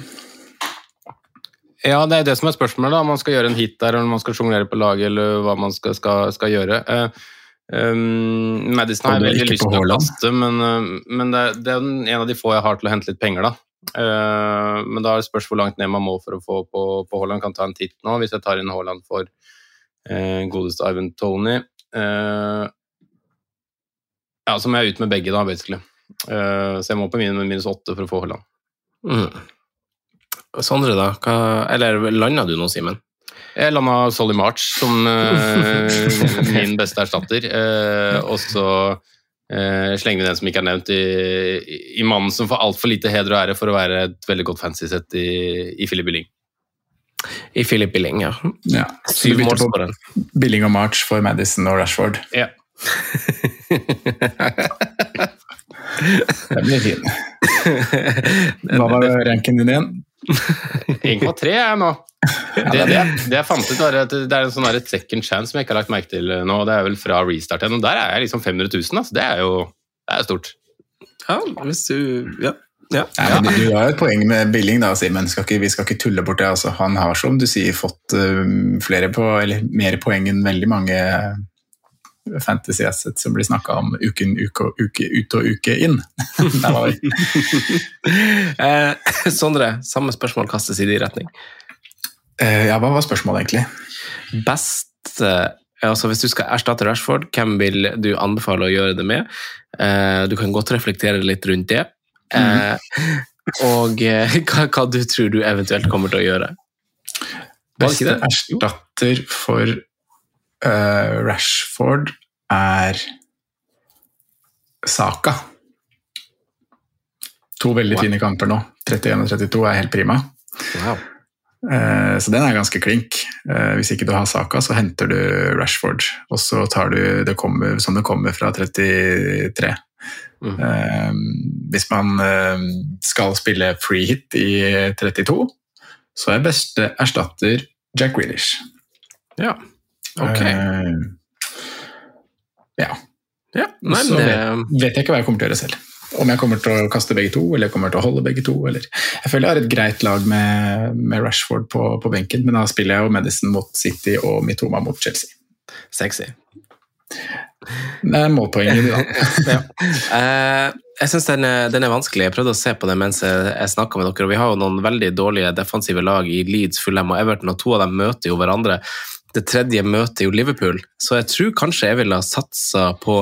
Speaker 5: Ja, det er det som er spørsmålet. da, Om man skal gjøre en hit der, eller om man skal sjonglere på laget, eller hva man skal, skal, skal gjøre. Eh, um, Madison har jeg veldig lyst til å kaste, men, eh, men det, er- det er en av de få jeg har til å hente litt penger, da. Uh, men da er det spørs hvor langt ned man må for å få på, på Haaland. Kan ta en titt nå, hvis jeg tar inn Haaland for uh, godeste Ivan Tony. Uh, ja, så må jeg ut med begge, da, basically. Uh, så jeg må på minus, minus åtte for å få Haaland.
Speaker 1: Mm. Sondre, da? Hva, eller landa du nå, Simen?
Speaker 5: Jeg landa Solly March som uh, min beste erstatter. Uh, og så uh, slenger vi den som ikke er nevnt, i, i, mannen som får altfor lite heder og ære for å være et veldig godt fancy sett i, i Philip Billing.
Speaker 1: I Philip Billing, ja.
Speaker 4: Ja.
Speaker 1: Syv
Speaker 4: bytter på
Speaker 1: den.
Speaker 4: Billing og March for Madison og Rashford.
Speaker 5: Ja.
Speaker 4: Det blir fin. Hva var ranken din igjen?
Speaker 5: 1,3 er jeg nå. Det, det, det jeg fant ut, var at det er en sånn der second chance som jeg ikke har lagt merke til nå. og Det er vel fra restart igjen. Og der er jeg liksom 500 000. Altså. Det er jo det er stort.
Speaker 1: Ja, hvis du Ja. Ja.
Speaker 4: ja. men Du har jo et poeng med Billing, da, Simen. Vi skal ikke tulle bort det. Altså. Han har, som du sier, fått eh, flere på, eller mer poeng enn veldig mange fantasy assets som blir snakka om uken uke, uke ut og uke inn. Der var vi.
Speaker 1: Eh, Sondre, samme spørsmål kastes i din retning.
Speaker 4: Eh, ja, hva var spørsmålet, egentlig?
Speaker 1: Best eh, altså Hvis du skal erstatte Rashford, hvem vil du anbefale å gjøre det med? Eh, du kan godt reflektere litt rundt det. Eh, og eh, hva, hva du tror du eventuelt kommer til å gjøre. Best
Speaker 4: erstatter for eh, Rashford er Saka. To veldig
Speaker 1: Wow.
Speaker 4: fine kamper nå. 31 og 32 er helt prima.
Speaker 1: Wow.
Speaker 4: Eh, Så den er ganske klink. Eh, Hvis ikke du har Saka, så henter du Rashford. Og så tar du det kommer, som det kommer fra 33.
Speaker 1: Mm.
Speaker 4: Hvis man skal spille free hit i 32, så er beste erstatter Jack Grealish.
Speaker 1: Ja. Ok.
Speaker 4: Eh, ja.
Speaker 1: Ja, nei,
Speaker 4: så vet, vet jeg ikke hva jeg kommer til å gjøre selv. Om jeg kommer til å kaste begge to, eller jeg kommer til å holde begge to. Eller. Jeg føler jeg har et greit lag med, med Rashford på, på benken, men da spiller jeg jo Medicine mot City og Mitoma mot Chelsea.
Speaker 1: Sexy.
Speaker 4: Det er målpoenget ditt, da.
Speaker 1: Eh, jeg syns den, den er vanskelig. Jeg prøvde å se på det mens jeg, jeg snakka med dere. og Vi har jo noen veldig dårlige defensive lag i Leeds, Fulham og Everton, og to av dem møter jo hverandre. Det tredje møtet jo Liverpool, så jeg tror kanskje jeg ville ha satsa på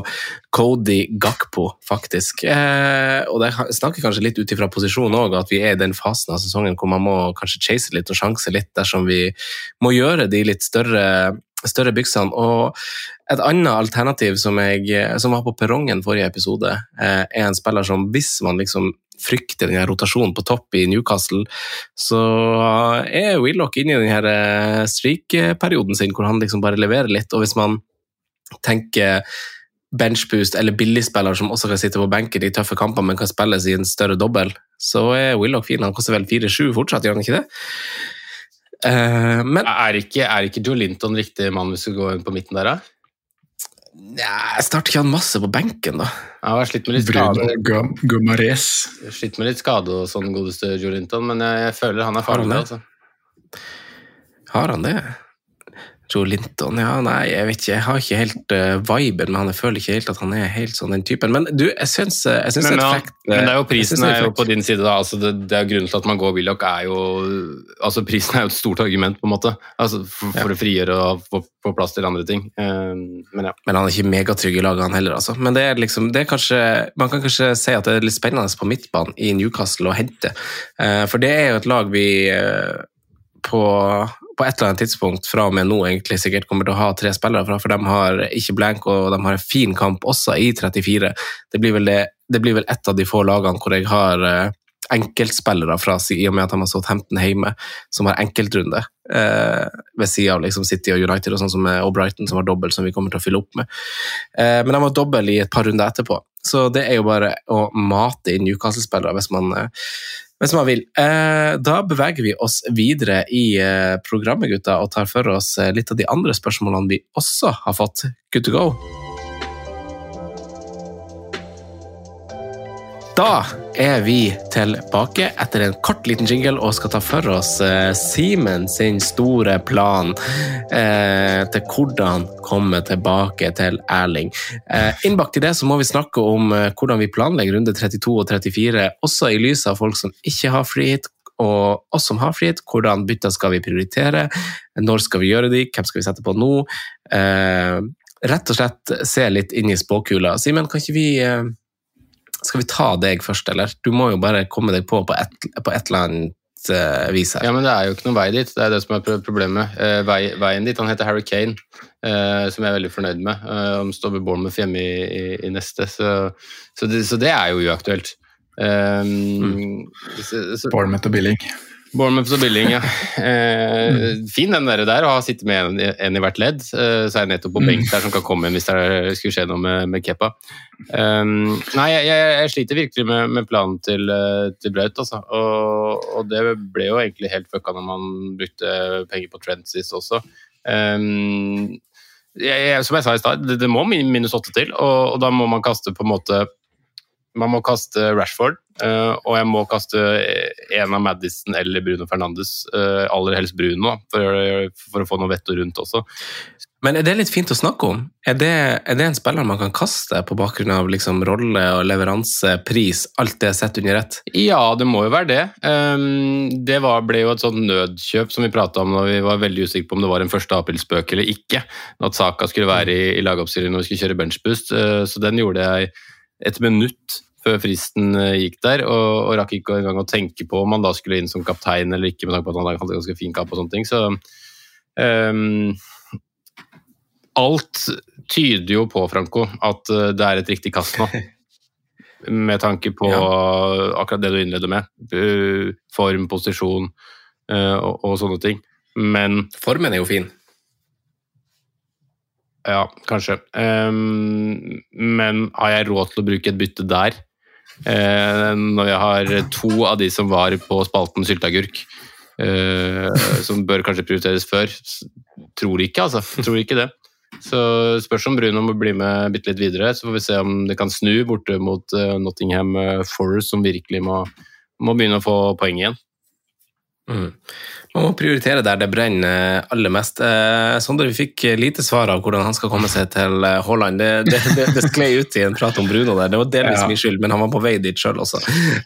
Speaker 1: Cody Gakpo, faktisk. Eh, og det snakker kanskje litt ut ifra posisjon òg, at vi er i den fasen av sesongen hvor man må kanskje chase litt og sjanse litt dersom vi må gjøre de litt større, større byksene. Og et annet alternativ som, jeg, som var på perrongen forrige episode, eh, er en spiller som hvis man liksom frykter denne rotasjonen på topp i Newcastle, så er Willoch inne i denne eh, streak-perioden sin hvor han liksom bare leverer litt. Og hvis man tenker benchboost eller billigspiller som også kan sitte på benken i tøffe kamper, men kan spilles i en større dobbel, så er Willoch fin. Han koster vel 4-7 fortsatt, gjør han ikke det? Uh, men
Speaker 5: Er ikke, er ikke Joe Linton riktig mann hvis du går inn på midten der, da?
Speaker 1: Ja, jeg starter ikke han masse på benken, da.
Speaker 5: Jeg har slitt med litt skade,
Speaker 4: Gum- Gumares.
Speaker 5: slitt med litt skade og sånn, godeste Jorinton men jeg, jeg føler han er
Speaker 1: Har han
Speaker 5: farlig.
Speaker 1: det?
Speaker 5: Altså.
Speaker 1: Har han det? Joe Linton, ja, nei, jeg vet ikke. Jeg har ikke helt uh, viben med han. Jeg føler ikke helt at han er helt sånn den typen. Men du, jeg syns, jeg syns
Speaker 5: Men,
Speaker 1: er
Speaker 5: ja, men det er jo prisen
Speaker 1: er,
Speaker 5: er jo på din side. da, altså det, det er Grunnen til at man går Willoch, er jo altså Prisen er jo et stort argument, på en måte, altså for, for å frigjøre og få, plass til andre ting. Uh, men ja.
Speaker 1: Men han er ikke megatrygg i laget, han heller. altså. Men det er liksom, det er kanskje, man kan kanskje si at det er litt spennende på midtbanen i Newcastle å hente. Uh, for det er jo et lag vi eh, på, på et eller annet tidspunkt fra og med nå egentlig sikkert kommer til å ha tre spillere fra, for de har ikke blank og de har en fin kamp også i 34. Det blir vel, det, det blir vel et av de få lagene hvor jeg har eh, enkeltspillere fra, i og med at de har stått Hampton hjemme, som har enkeltrunde. Eh, ved siden av liksom City og United og sånn som og Brighton, som har dobbel, som vi kommer til å fylle opp med. Eh, men de har dobbel i et par runder etterpå. Så det er jo bare å mate inn Newcastle-spillere hvis man, eh, hvis man vil. Da beveger vi oss videre i eh, programmet, gutta, og tar for oss eh, litt av de andre spørsmålene vi også har fått. Good to go. Da er vi tilbake etter en kort liten jingle og skal ta for oss eh, Simen sin store plan eh, til hvordan komme tilbake til Erling. Eh, innbakt i det så må vi snakke om eh, hvordan vi planlegger runde 32 og 34, også i lys av folk som ikke har frihet, og oss som har frihet. Hvordan bytter skal vi prioritere? Når skal vi gjøre de? Hvem skal vi sette på nå? Eh, rett og slett se litt inn i spåkula. Simen, kan ikke vi eh, skal vi ta deg først, eller? Du må jo bare komme deg på på et, på et eller annet uh, vis her.
Speaker 5: ja, men det er jo ikke noen vei dit. Det er det som er problemet. Uh, vei, veien dit, Han heter Harry Kane, uh, som jeg er veldig fornøyd med. Eh, han står ved Bournemouth hjemme i, i, i neste, så, så, det, så det er jo uaktuelt. Um, så, så,
Speaker 4: Bournemouth og Billing.
Speaker 5: Bournemouth og Billing, ja. Eh, fin den der, der å ha sittet med en, en i hvert ledd. Eh, så er det nettopp på benk der som kan komme inn hvis det skulle skje noe med, med Kepa. Um, nei, jeg, jeg, jeg sliter virkelig med, med planen til, eh, til Braut, altså. Og, og det ble jo egentlig helt fucka når man brukte penger på Trent sist også. Um, jeg, jeg, som jeg sa i stad, det, det må minus åtte til, og, og da må man kaste på en måte man må kaste Rashford, Eh, og jeg må kaste en av Madison eller Bruno Fernandes, eh, aller helst Bruno, for, for å få noe vett og rundt også.
Speaker 1: Men er det litt fint å snakke om? Er det, er det en spiller man kan kaste på bakgrunn av liksom rolle og leveranse, pris, alt det sett under ett?
Speaker 5: Ja, det må jo være det. Um, det var, ble jo et sånt nødkjøp som vi prata om da vi var veldig usikre på om det var en 1. april-spøk eller ikke. At Saka skulle være i, i lagoppstillingen når vi skulle kjøre benchboost. Så den gjorde jeg et minutt før fristen uh, gikk der, og, og rakk ikke engang å tenke på om han da skulle inn som kaptein eller ikke, med tanke på at han hadde ganske fin kamp og sånne ting. Så um, alt tyder jo på, Franco, at eh, det er et riktig kast nå. Med tanke på
Speaker 1: Ja.
Speaker 5: akkurat det du innleder med. Uh, Form, posisjon uh, og, og sånne ting. Men
Speaker 1: Formen er jo fin.
Speaker 5: Ja, kanskje. Um, men har jeg råd til å bruke et bytte der? Eh, når jeg har to av de som var på spalten sylteagurk, eh, som bør kanskje prioriteres før. Tror ikke, altså. Tror ikke det. Så spørs om Bruno må bli med bitte litt videre. Så får vi se om det kan snu borte mot eh, Nottingham Forest, som virkelig må, må begynne å få poeng igjen.
Speaker 1: Mm. Man må prioritere der det brenner aller mest. Eh, Sondre, vi fikk lite svar av hvordan han skal komme seg til eh, Haaland. Det, det, det, det sklei ut i en prat om Bruno der. Det var delvis
Speaker 4: Ja.
Speaker 1: min skyld, men han var på vei dit sjøl også.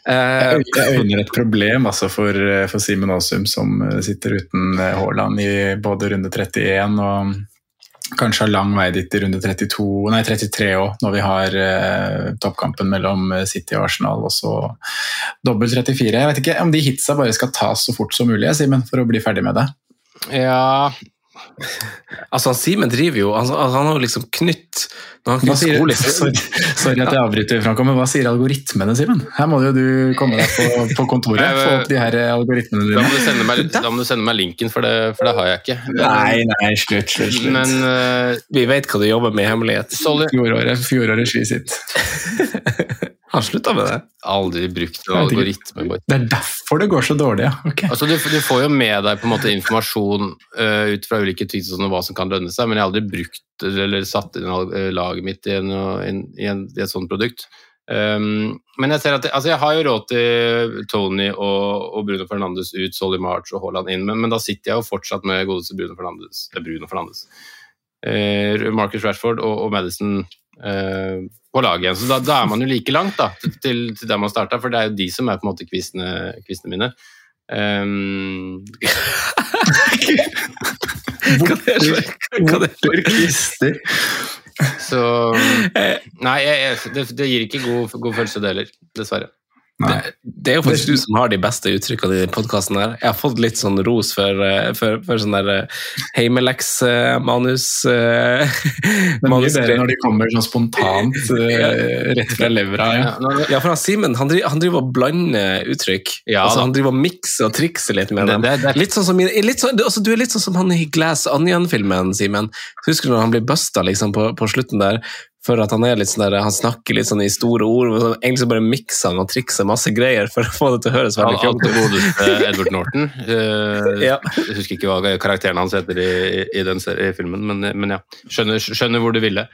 Speaker 1: Eh,
Speaker 4: Jeg øyner et problem altså, for, for Simen Aasum, som eh, sitter uten eh, Haaland i både runde 31 og kanskje har lang vei dit i runde 32, nei 33 òg, når vi har eh, toppkampen mellom eh, City og Arsenal, og så dobbel 34. Jeg vet ikke om de hitsa bare skal tas så fort som mulig, Simen, for å bli ferdig med det.
Speaker 5: Ja
Speaker 1: altså, han Simen driver jo Han, han har jo liksom knytt han
Speaker 4: Hva sier,
Speaker 1: skole
Speaker 4: sorry, sorry at jeg avbryter, Franco, men hva sier algoritmene, Simen? Her må jo du komme deg på, på kontoret,
Speaker 5: og
Speaker 4: få opp de her algoritmene
Speaker 5: Da må du sende meg, da må du sende meg linken, for det, for det har jeg ikke.
Speaker 4: Nei, nei, slutt, slutt. slutt.
Speaker 5: Men uh,
Speaker 1: Vi vet hva du jobber med i hemmelighet.
Speaker 4: Fjoråret, fjoråret ski sitt.
Speaker 1: Han slutta med det.
Speaker 5: Aldri brukt en
Speaker 4: Jeg vet ikke.
Speaker 5: algoritme.
Speaker 4: Det er derfor det går så dårlig, ja. Okay.
Speaker 5: Altså, du, du får jo med deg på en måte informasjon uh, ut fra ulike tweets og sånn, hva som kan lønne seg, men jeg har aldri brukt eller satt inn eh, laget mitt i, en, en, i, en, i et sånt produkt. Um, men jeg ser at altså jeg har jo råd til Tony og, og Bruno Fernandes ut, Solly March og Haaland inn, men, men da sitter jeg jo fortsatt med godeste Bruno Fernandes. Det er Bruno Fernandes. Eh, Marcus Rashford og, og Madison eh, på laget igjen. Så da, da er man jo like langt da, til, til der man starta, for det er jo de som er på en måte quizene, quizene mine. Um,
Speaker 1: Hva er det er
Speaker 4: Kvister.
Speaker 5: så Nei, jeg, jeg, det, det gir ikke god, god følelse, det heller. Dessverre.
Speaker 4: Nei.
Speaker 1: Det er jo faktisk du som har de beste uttrykkene i podkasten. Jeg har fått litt sånn ros for, eh, for, for sånn der eh, heimeleks-manus. eh,
Speaker 4: Det er mye bedre når de kommer sånn spontant rett fra levra. Ja.
Speaker 5: Ja,
Speaker 1: for Simen han, han driver og blander uttrykk.
Speaker 5: Ja,
Speaker 1: altså, han driver og mikser og trikser litt med
Speaker 5: Det-
Speaker 1: dem.
Speaker 5: det- det-
Speaker 1: Litt sånn som, litt sånn, du, altså, du er litt sånn som han i Glass Onion-filmen, Simen. Husker du når han blir busta liksom, på, på slutten der? For at han er litt sånn der, han snakker litt sånn i store ord, men egentlig så bare mikser han og trikser masse greier for å få det til å høres veldig kult ut.
Speaker 5: godeste Edward Norton. Uh,
Speaker 1: Ja.
Speaker 5: Jeg husker ikke hva karakteren hans heter i, i den i filmen, men, men ja. Skjønner, skjønner hvor du ville.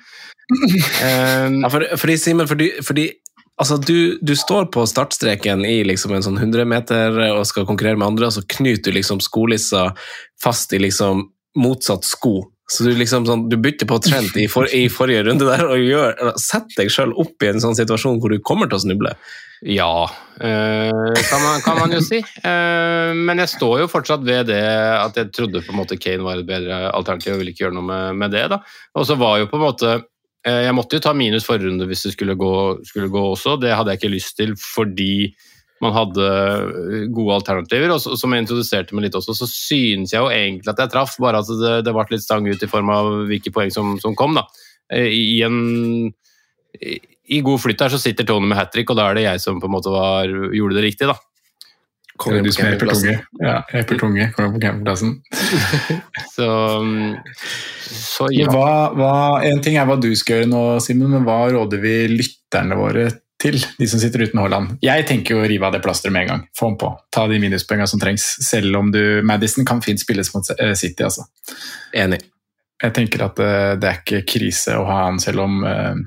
Speaker 5: Um,
Speaker 1: Ja, for, fordi, Simen, fordi, fordi altså, du, du står på startstreken i liksom en sånn 100-meter og skal konkurrere med andre, og så knyter du liksom skolissa fast i liksom motsatt sko. Så du liksom sånn, du bytter på trend i, for, i forrige runde der og gjør, setter deg sjøl opp i en sånn situasjon hvor du kommer til å snuble.
Speaker 5: Ja, øh, kan, man, kan man jo si. Uh, men jeg står jo fortsatt ved det at jeg trodde på en måte Kane var et bedre alternativ og ville ikke gjøre noe med, med det. da. Og så var jo på en måte eh, Jeg måtte jo ta minus forrige runde hvis det skulle gå, skulle gå også. Det hadde jeg ikke lyst til fordi man hadde eh, gode alternativer. Og så, som jeg introduserte meg litt også, så synes jeg jo egentlig at jeg traff, bare at det, det ble litt stang ut i form av hvilke poeng som, som kom. da. Eh, I, en, i, I god flytt her så sitter Tony med hat trick, og da er det jeg som på en måte var, gjorde det riktig. da.
Speaker 1: Kommer
Speaker 4: Du som er
Speaker 1: campingplassen.
Speaker 4: Tunge. Ja, Eper Tunge kommer på campingplassen.
Speaker 5: Så, så ja.
Speaker 4: Hva, hva, en ting er hva du skal gjøre nå, Simen, men hva råder vi lytterne våre til? De som sitter uten Haaland. Jeg tenker å rive av det plasteret med en gang. Få ham på. Ta de minuspoengene som trengs. Selv om du Madison kan fint spilles mot eh, City, altså.
Speaker 1: Enig.
Speaker 4: Jeg tenker at eh, det er ikke krise å ha han, selv om eh,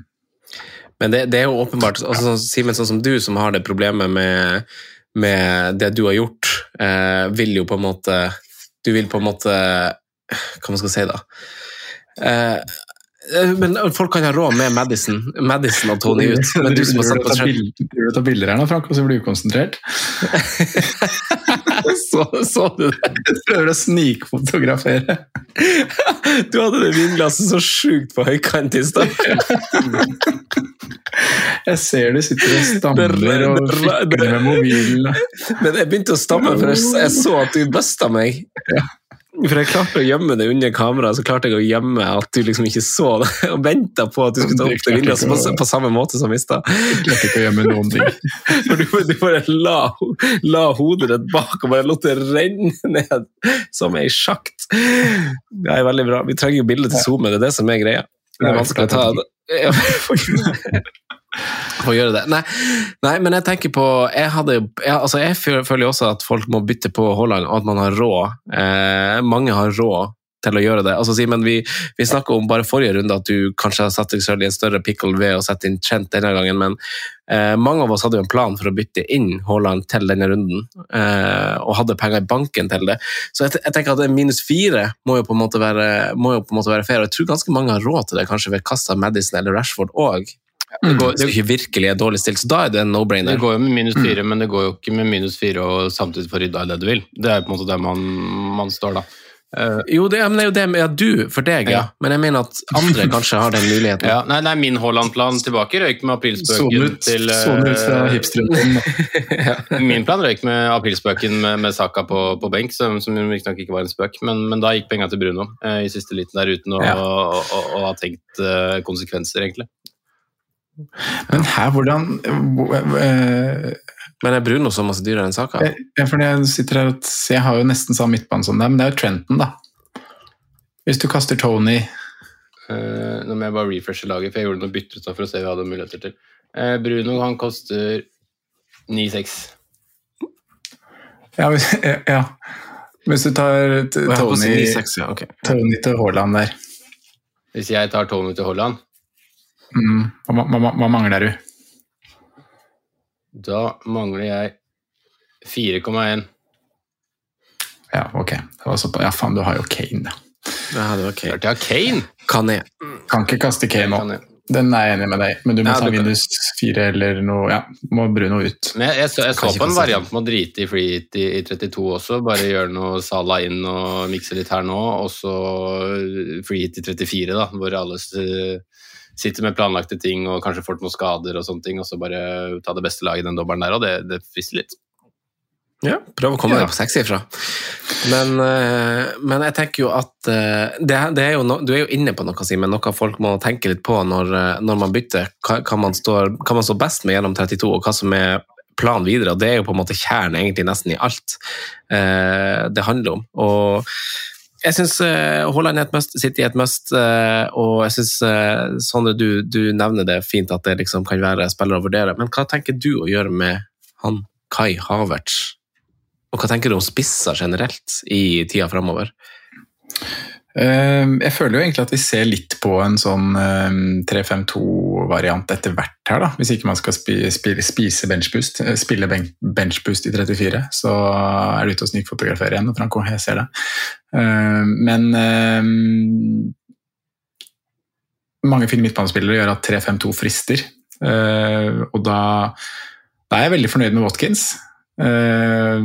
Speaker 1: Men det, det er jo åpenbart altså, sånn, Simen, sånn som du, som har det problemet med, med det du har gjort, eh, vil jo på en måte Du vil på en måte Hva man skal si, da? Eh, men folk kan ha råd med Madison, Madison og Tony ut. Men du som har satt på
Speaker 4: Driver du og bilder her nå, Frank, og så blir du ukonsentrert?
Speaker 1: så, så du det?
Speaker 4: Prøver å snikfotografere.
Speaker 1: Du hadde det vinglasset så sjukt på høykant i stad.
Speaker 4: Jeg ser du sitter og stammer og fikler med mobilen.
Speaker 1: Men jeg begynte å stamme, for jeg, jeg så at du busta meg. For jeg klarte å gjemme det under kameraet, så klarte jeg å gjemme at du liksom ikke så det, og venta på at du skulle ta opp det vinduet på, på samme måte som i stad.
Speaker 4: Klarte ikke å gjemme noen ting.
Speaker 1: For du, du bare la, la hodet ditt bak og bare lot det renne ned som ei sjakt. Det er veldig bra. Vi trenger jo bilde til SoMe, det er det som er greia. Det er vanskelig å ta det. Å gjøre det. Nei, nei, men jeg tenker på Jeg, hadde, jeg, altså jeg føler jo også at folk må bytte på Haaland, og at man har råd. Eh, mange har råd til å gjøre det. Altså, Simen, vi, vi snakka om bare forrige runde at du kanskje har satt deg selv i en større pickle ved å sette inn Trent denne gangen, men eh, mange av oss hadde jo en plan for å bytte inn Haaland til denne runden, eh, og hadde penger i banken til det. Så jeg, jeg tenker at minus fire må jo på en måte være, må jo på en måte være fair, og jeg tror ganske mange har råd til det, kanskje ved kassa Madison eller Rashford òg. Det går, det ikke virkelig er dårlig stilt, så da er det en no-brainer.
Speaker 5: Det går jo med minus fire, men det går jo ikke med minus fire og samtidig få rydda i det du vil. Det er på en måte der man, man står, da.
Speaker 1: Uh, jo, det, men det er jo det med at du, for deg, ja. ja. Men jeg mener at andre kanskje har den muligheten.
Speaker 5: Ja, nei, nei, min Haaland-plan tilbake røyk med aprilspøken til
Speaker 4: Sånn ut fra
Speaker 5: uh,
Speaker 4: hipsteren.
Speaker 5: ja. Min plan røyk med aprilspøken med, med Saka på, på benk, som, som riktignok ikke var en spøk, men, men da gikk penga til Bruno uh, i siste liten der uten å, å, å, å ha tenkt konsekvenser, egentlig.
Speaker 4: Men her, hvordan øh,
Speaker 1: Men er Bruno så masse dyrere enn Saka?
Speaker 4: Ja, for jeg sitter her og jeg har jo nesten samme midtbane som deg, men det er jo Trenton, da. Hvis du kaster Tony
Speaker 5: uh, Nå må jeg bare refreshe laget, for jeg gjorde noe bytte for å se hva jeg hadde muligheter til. Uh, Bruno han koster 9-6.
Speaker 4: Ja, hvis, ja, hvis du tar Tony,
Speaker 1: 9, 6, ja. okay.
Speaker 4: Tony til Haaland der
Speaker 5: Hvis jeg tar Tony til Haaland
Speaker 4: Mm. Hva, hva, hva, mangler du?
Speaker 5: Da mangler jeg 4,1.
Speaker 4: Ja, ok. ja, faen, du har jo Kane, da.
Speaker 1: Ja, det var Kane.
Speaker 5: Klart jeg har Kane!
Speaker 1: Kan jeg?
Speaker 4: Kan ikke kaste Kane nå. Den er jeg enig med deg men du må ja, ta minus fire eller noe. Ja, må Bruno ut.
Speaker 5: Men jeg, jeg, så, jeg så på en variant med å drite i free hit i, i 32 også. Bare gjøre noe Sala inn og mikse litt her nå, og så free hit i 34, da, hvor alle sitter med planlagte ting og kanskje får noen skader og sånne ting, og så bare ta det beste laget i den dobbelen der, og det, det frister litt.
Speaker 1: Ja, prøv å komme ja. på sekssifra. Men, eh, men jeg tenker jo at eh, det, det er jo no, Du er jo inne på noe, Simen, noe folk må tenke litt på når, eh, når man bytter. Hva, man står, hva man står best med gjennom 32, og hva som er planen videre. og Det er jo på en måte kjernen egentlig nesten i alt det handler om. Og jeg syns uh, Haaland er et must, et must, uh, og jeg syns uh, Sondre, du, du, nevner det fint at det liksom kan være spillere å vurdere. Men hva tenker du å gjøre med han Kai Havertz? Og hva tenker du om spisser generelt i tida framover?
Speaker 4: Ehm, jeg føler jo egentlig at vi ser litt på en sånn 3-5-2-variant etter hvert her, da. Hvis ikke man skal spise benchboost, eh, spille benchboost i 34, så er du ute og snikfotograferer igjen, Franco. Jeg ser det. Ehm, men ehm, mange fine midtbanespillere gjør at 3-5-2 frister. Og da, da er jeg veldig fornøyd med Watkins. Uh,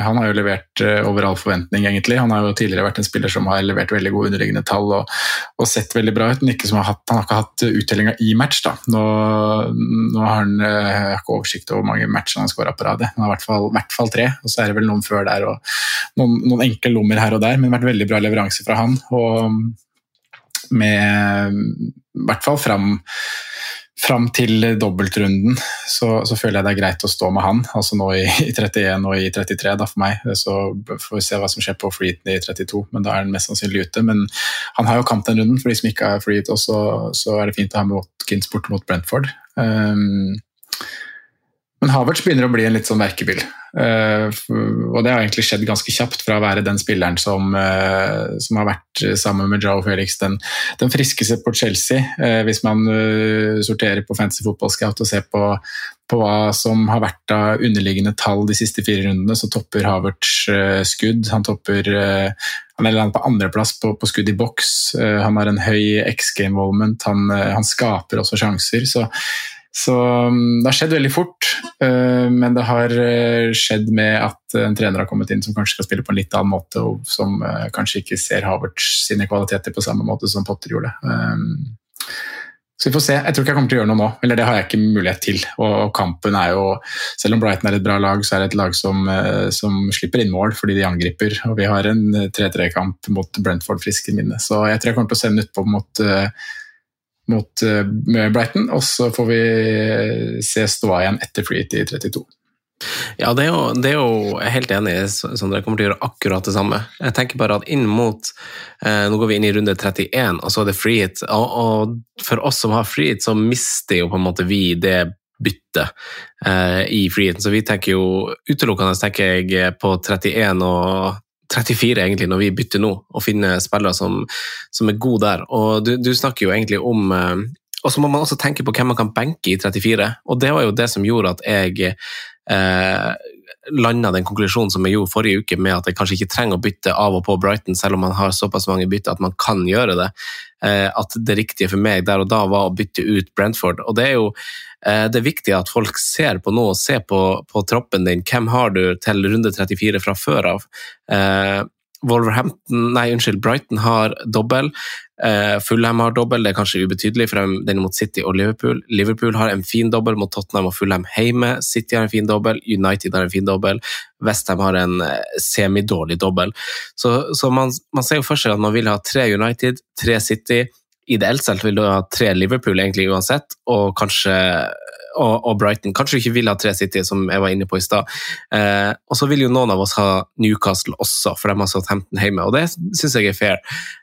Speaker 4: han har jo levert uh, over all forventning, egentlig. Han har jo tidligere vært en spiller som har levert veldig gode underliggende tall og, og sett veldig bra ut, men har hatt, han har ikke hatt uttellinga i match. da. Nå, nå har han har ikke oversikt over hvor mange matcher han har skåra på rad. Han har i hvert hvert fall, tre, og så er det vel noen før der og noen, noen enkle lommer her og der, men det har vært veldig bra leveranse fra han. og med i hvert fall fram fram til dobbeltrunden så, så, føler jeg det er greit å stå med han. Altså nå i, i 31 og i 33 da for meg. Så får vi se hva som skjer på freeheaten i 32, men da er han mest sannsynlig ute. Men han har jo kamp den runden, for de som ikke har freeheat også, så er det fint å ha med Watkins borte mot Brentford. Um, Men Havertz begynner å bli en litt sånn verkebyll. Uh, og det har egentlig skjedd ganske kjapt fra å være den spilleren som, uh, som har vært sammen med Joe Felix den, den friskeste på Chelsea, uh, hvis man sorterer på fancy fotballscout og ser på, på, hva som har vært av underliggende tall de siste fire rundene, så topper Havertz skudd. Han topper han er på andreplass på, på skudd i boks. han har en høy X-game-volument. han, han skaper også sjanser. så så um, det har skjedd veldig fort, uh, men det har uh, skjedd med at en trener har kommet inn som kanskje skal spille på en litt annen måte, og som uh, kanskje ikke ser Havertz sine kvaliteter på samme måte som Potter gjorde. Um, så vi får se. Jeg tror ikke jeg kommer til å gjøre noe nå, eller det har jeg ikke mulighet til. Og kampen er jo, Selv om Brighton er et bra lag, så er det et lag som, som slipper inn mål fordi de angriper. Og vi har en 3-3-kamp mot Brentford friske minne, så jeg tror jeg kommer til å sende utpå mot mot uh, Brighton, og så får vi se ståa igjen etter Freet i 32.
Speaker 1: Ja, det er, jo, det er jo jeg helt enig i, Sondre. Jeg kommer til å gjøre akkurat det samme. Jeg tenker bare at inn mot eh, Nå går vi inn i runde 31, og så er det freehit. Og, og, for oss som har freehit, så mister jo på en måte vi det byttet eh, i freehiten. Så vi tenker jo utelukkende tenker jeg på 31 og 34 egentlig når vi bytter nå, og finner spillere som, som er gode der. Og du, du, snakker jo egentlig om eh, Og så må man også tenke på hvem man kan benke i 34, og det var jo det som gjorde at jeg eh, landa den konklusjonen som jeg gjorde forrige uke, med at jeg kanskje ikke trenger å bytte av og på Brighton, selv om man har såpass mange bytter at man kan gjøre det. Eh, at det riktige for meg der og da var å bytte ut Brentford. Og det er jo det er viktig at folk ser på noe, ser på, på troppen din. Hvem har du til runde 34 fra før av? Eh, Wolverhampton, nei, unnskyld, Brighton har dobbel. Uh, Fulham har dobbel, det er kanskje ubetydelig, for den mot City og Liverpool. Liverpool har en fin dobbel mot Tottenham og Fulham hjemme. City har en fin dobbel, United har en fin dobbel. Westham har en uh, semidårlig dobbel. Så, så man, man, ser jo for seg at man vil ha tre United, tre City. Ideelt sett vil du ha tre Liverpool egentlig uansett, og kanskje og, og, Brighton. Kanskje du ikke vil ha tre City, som jeg var inne på i stad. Eh, og så vil jo noen av oss ha Newcastle også, for de har Southampton hjemme, og det syns jeg er fair.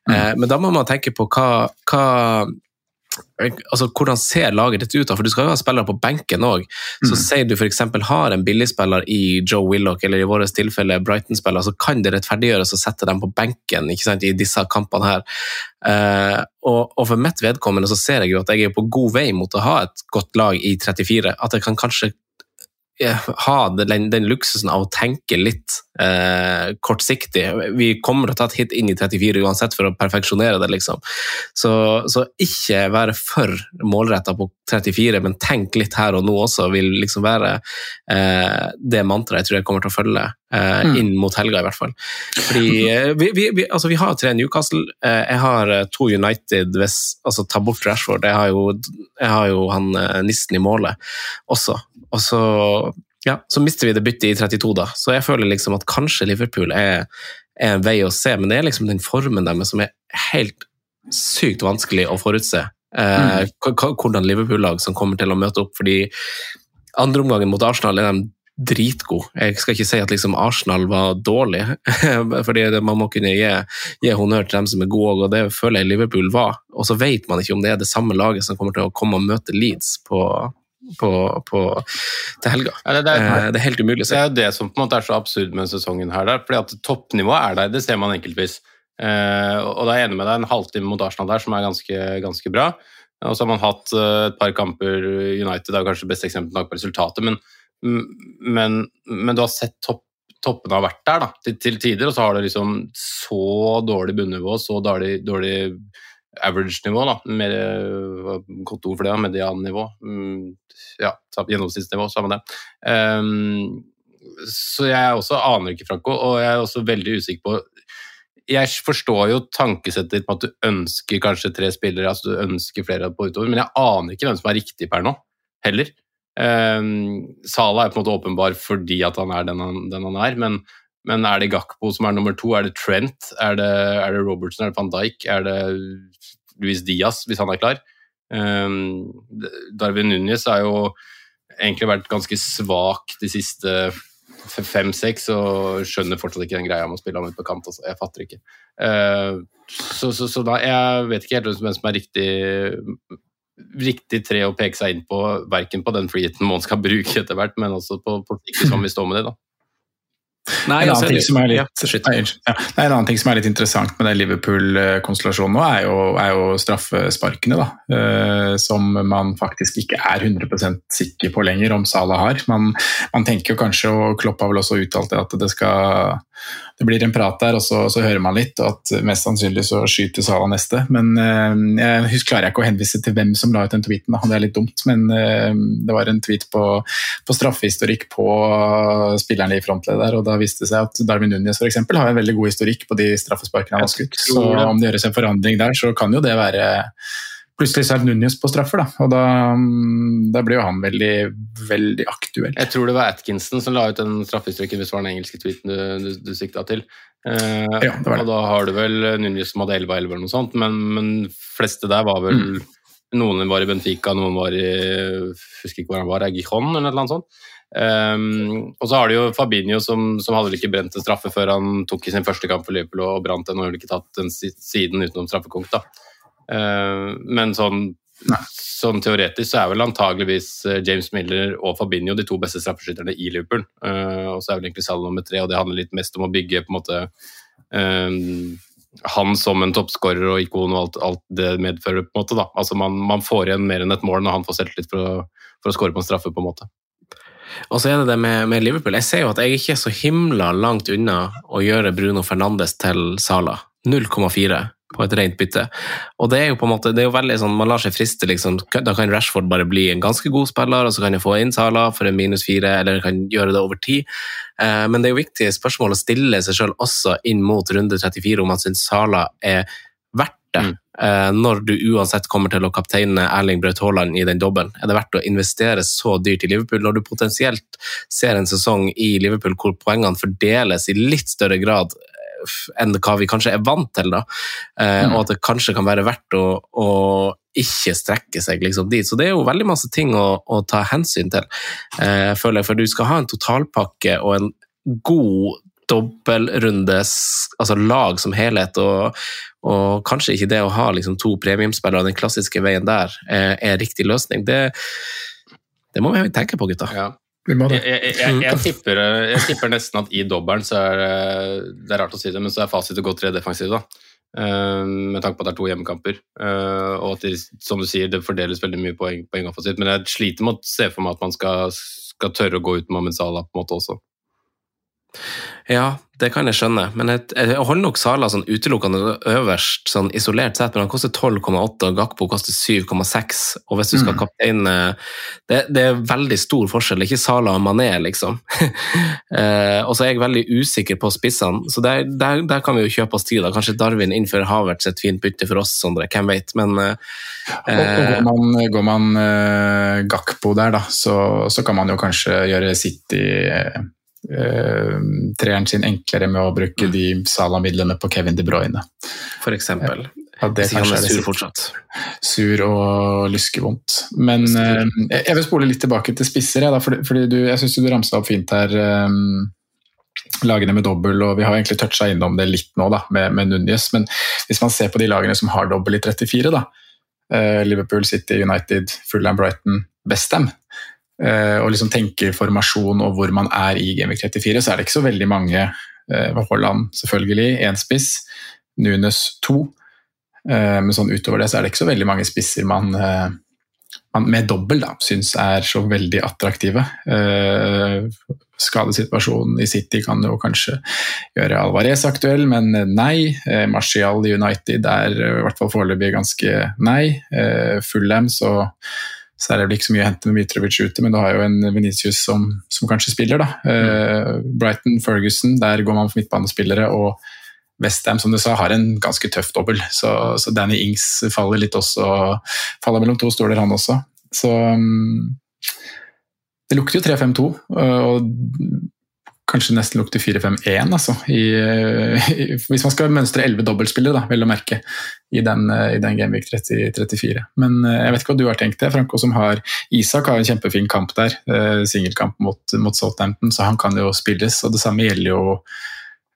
Speaker 1: Mm. Eh, men da må man tenke på hva, hva altså, hvordan ser laget ditt ut? da? For Du skal jo ha spillere på benken òg. Så mm. sier du f.eks. har en billigspiller i Joe Willoch, eller i vårt tilfelle Brighton-spiller, så kan det rettferdiggjøres å sette dem på benken ikke sant, i disse kampene her. Uh, og, og, for mitt vedkommende så ser jeg jo at jeg er på god vei mot å ha et godt lag i 34. At jeg kan kanskje ha den, den, luksusen av å tenke litt eh, kortsiktig. Vi kommer til å ta et hit inn i 34 uansett for å perfeksjonere det, liksom. Så, så ikke være for målretta på 34, men tenk litt her og nå også, vil liksom være eh, det mantraet jeg tror jeg kommer til å følge eh, mm. inn mot helga, i hvert fall. Fordi eh, vi, vi, vi, altså, vi, har tre Newcastle, eh, jeg har eh, to United hvis altså ta bort Rashford. Jeg har jo, jeg har jo han nissen i målet også. Og så, ja, så mister vi det byttet i 32, da. Så jeg føler liksom at kanskje Liverpool er, er en vei å se, men det er liksom den formen deres som er helt sykt vanskelig å forutse. Eh, mm. Hvordan Liverpool-lag som kommer til å møte opp. fordi andreomgangen mot Arsenal er de dritgode. Jeg skal ikke si at liksom Arsenal var dårlig, fordi man må kunne gi, gi honnør til dem som er gode, og det føler jeg Liverpool var. Og så vet man ikke om det er det samme laget som kommer til å komme og møte Leeds på, på, på, til helga. Ja, det, er, eh, det, er, helt umulig å
Speaker 5: se. Det er jo det som på en måte er så absurd med sesongen her. Der, fordi at toppnivået er der, det ser man enkeltvis. Eh, og da er jeg enig med deg, en halvtime mot Arsenal der som er ganske, ganske bra. Og så har man hatt eh, et par kamper United det er kanskje beste eksempel på resultatet, men, men, men, du har sett topp, toppene har vært der da, til, til, tider, og så har du liksom så dårlig bunnivå, så dårlig, dårlig average-nivå, da. Mer, godt ord for det, median-nivå. ja, gjennomsnittsnivå, samme det. Um, så jeg også aner ikke, Franco, og jeg er også veldig usikker på jeg forstår jo tankesettet ditt med at du ønsker kanskje tre spillere, altså du ønsker flere på utover, men jeg aner ikke hvem som er riktig per nå, heller. Um, Sala er på en måte åpenbar fordi at han er den han, den han er, men, men, er det Gakpo som er nummer to? Er det Trent? Er det, er det Robertson? Er det van Dijk? Er det Luis Diaz, hvis han er klar? Um, Darwin Núñez har jo egentlig vært ganske svak de siste fem-seks og skjønner fortsatt ikke den greia med å spille ham ut på kant. Altså. Jeg fatter ikke. Uh, så, så, så da, jeg vet ikke helt hvem som er riktig riktig tre å peke seg inn på, verken på den freeheaten man skal bruke etter hvert, men også på, politikken som vi står med det. da.
Speaker 1: Nei,
Speaker 4: en,
Speaker 1: altså,
Speaker 4: annen ting som er litt,
Speaker 1: ja,
Speaker 4: nei, ja, nei, en annen ting som er litt interessant med den Liverpool-konstellasjonen nå, er jo, er jo straffesparkene. Da, uh, som man faktisk ikke er 100% sikker på lenger om Salah har. Man, man tenker jo kanskje, og Klopp har vel også uttalt det, at det skal det blir en prat der, og så, så, hører man litt, og at mest sannsynlig så skyter Sala neste. Men eh, jeg husker, klarer jeg ikke å henvise til hvem som la ut den tweeten, da. det er litt dumt. Men eh, det var en tweet på, på straffehistorikk på spillerne i frontleddet og da viste det seg at Darwin Nunes f.eks. har en veldig god historikk på de straffesparkene han har skutt. Så om det gjøres en forandring der, så kan jo det være Plutselig så er det Núñez på straffer, da, og da, da blir jo han veldig, veldig aktuell.
Speaker 5: Jeg tror det var Atkinson som la ut den straffestreken, hvis det var den engelske tweeten du, du, du sikta til. Eh,
Speaker 4: ja, det var det.
Speaker 5: Og da har du vel Núñez som hadde 11-11 eller noe sånt, men, men fleste der var vel mm. Noen var i Benfica, noen var i husker ikke hvor han var, Gijon eller noe sånt. Um, og så har du jo Fabinho som, som hadde vel ikke brent en straffe før han tok i sin første kamp for Liverpool og brant den og har vel ikke tatt den siden utenom straffekonk. da. Uh, men sånn, sånn, teoretisk så er vel antageligvis eh, James Miller og Fabinho de to beste straffeskytterne i Liverpool. Uh, og så er vel egentlig Salah nummer tre, og det handler litt mest om å bygge på en måte um, han som en toppskårer og ikon og alt, alt, det medfører. på en måte da. Altså man, man, får igjen mer enn et mål når han får selvtillit for å, for å skåre på en straffe. på en måte.
Speaker 1: Og så er det det med, med, Liverpool. Jeg ser jo at jeg ikke er så himla langt unna å gjøre Bruno Fernandes til Sala. 0,4 på et rent bytte. Og det er jo på en måte, det er jo veldig sånn, Man lar seg friste. liksom, Da kan Rashford bare bli en ganske god spiller, og så kan jeg få inn Sala for en minus fire, eller kan gjøre det over tid. Eh, men det er jo viktige spørsmål å stille seg sjøl også inn mot runde 34, om man syns Sala er verdt det. Mm. Eh, når du uansett kommer til å kapteine Erling Braut Haaland i den dobbelen. Er det verdt å investere så dyrt i Liverpool, når du potensielt ser en sesong i Liverpool hvor poengene fordeles i litt større grad enn hva vi kanskje er vant til. da, eh, mm. Og at det kanskje kan være verdt å, å ikke strekke seg liksom dit. Så det er jo veldig masse ting å, å ta hensyn til, eh, føler jeg. For du skal ha en totalpakke og en god dobbeltrundes altså lag som helhet, og, og, kanskje ikke det å ha liksom to premiumspillere den klassiske veien der er, er riktig løsning. Det, det må vi tenke på, gutta.
Speaker 5: Ja. Jeg, jeg, jeg, jeg, tipper, jeg tipper nesten at i dobbelen så er det er rart å si det, men så er fasit å gå tre defensive. da. Uh, med tanke på at det er to hjemmekamper. Uh, og at det, som du sier, det fordeles veldig mye poeng, poeng offensivt. Men jeg sliter med å se for meg at man skal, skal tørre å gå ut med Mohammed Salah på en måte også.
Speaker 1: Ja, det kan jeg skjønne, men jeg, jeg holder nok Sala sånn utelukkende øverst, sånn isolert sett. Men han koster 12,8, og Gakpo koster 7,6. Og hvis du skal mm. kapteine det, det, er veldig stor forskjell, ikke Sala og Mané, liksom. eh, og så er jeg veldig usikker på spissene, så der, der, der, kan vi jo kjøpe oss tid. da. Kanskje Darwin innfører Havertz et fint bytte for oss, Sondre. Hvem vet, men eh,
Speaker 4: Går man, går man eh, Gakpo der, da, så, så, kan man jo kanskje gjøre City uh, treeren sin enklere med å bruke mm. de Sala-midlene på Kevin De Bruyne.
Speaker 1: For eksempel.
Speaker 4: Ja, det
Speaker 1: han er sur fortsatt.
Speaker 4: Sur og lyskevondt. Men uh, jeg vil spole litt tilbake til spisser, jeg, fordi jeg syns du ramsa opp fint her. Um, lagene med dobbel, og vi har egentlig toucha innom det litt nå da, med, med Núñez. Men hvis man ser på de lagene som har dobbel i 34, da, Liverpool, City, United, Fulham, Brighton, Westham, Eh, og liksom tenker formasjon og hvor man er i Gameweek 34, så er det ikke så veldig mange. Uh, Holland selvfølgelig, én spiss. Nunes to. Uh, men sånn utover det så er det ikke så veldig mange spisser man, man med dobbel da, syns er så veldig attraktive. Skadesituasjonen i City kan jo kanskje gjøre Alvarez aktuell, men nei. Martial i United er i hvert fall foreløpig ganske nei. Fullham så så er det vel ikke så mye å hente med Mitrovic ute, men du har jo en Venitius som, som kanskje spiller. da. Mm. Brighton, Ferguson, der går man for midtbanespillere. og Westham som du sa, har en ganske tøff dobbel, så, så, Danny Ings faller litt også, faller mellom to stoler, han også. Så um, det lukter jo 3-5-2, og kanskje nesten lukter 4-5-1, altså. Hvis man skal mønstre 11 dobbeltspillere, da, vel å merke, i den, i den Gameweek 30, 34. Men eh, jeg vet ikke hva du har tenkt det, Franco som har Isak har en kjempefin kamp der. Eh, Singelkamp mot, mot Southampton, så han kan jo spilles. Og det samme gjelder jo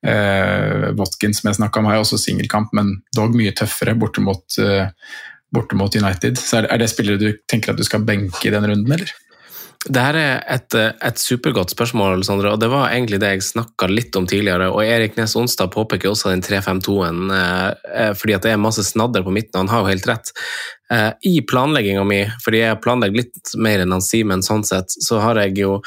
Speaker 4: eh, Watkins, som jeg snakka om, har også singelkamp, men dog mye tøffere borte mot, eh, borte United. Så er det, er det spillere du tenker at du skal benke i den runden, eller?
Speaker 1: Det her er et, et supergodt spørsmål, Sandra, og det var egentlig det jeg snakka litt om tidligere. og Erik Nes Onstad påpeker også den 3-5-2-en, eh, fordi at det er masse snadder på midten, han har jo helt rett. Eh, I planlegginga mi, fordi jeg planlegger litt mer enn han Simen sånn sett, så har jeg jo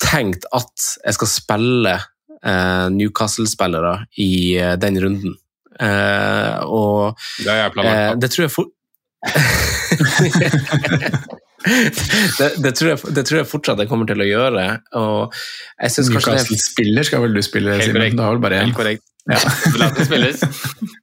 Speaker 1: tenkt at jeg skal spille eh, Newcastle-spillere i eh, den runden. Eh, og
Speaker 5: Det har jeg planlagt.
Speaker 1: eh, det tror jeg for... det, det, tror jeg, det tror jeg fortsatt jeg kommer til å gjøre. Og jeg synes er
Speaker 4: Newcastle-spiller skal vel du spille,
Speaker 5: Helt
Speaker 4: Simen?
Speaker 5: korrekt.
Speaker 4: Du har vel bare
Speaker 5: Helt korrekt.
Speaker 4: Ja.
Speaker 5: La det spilles.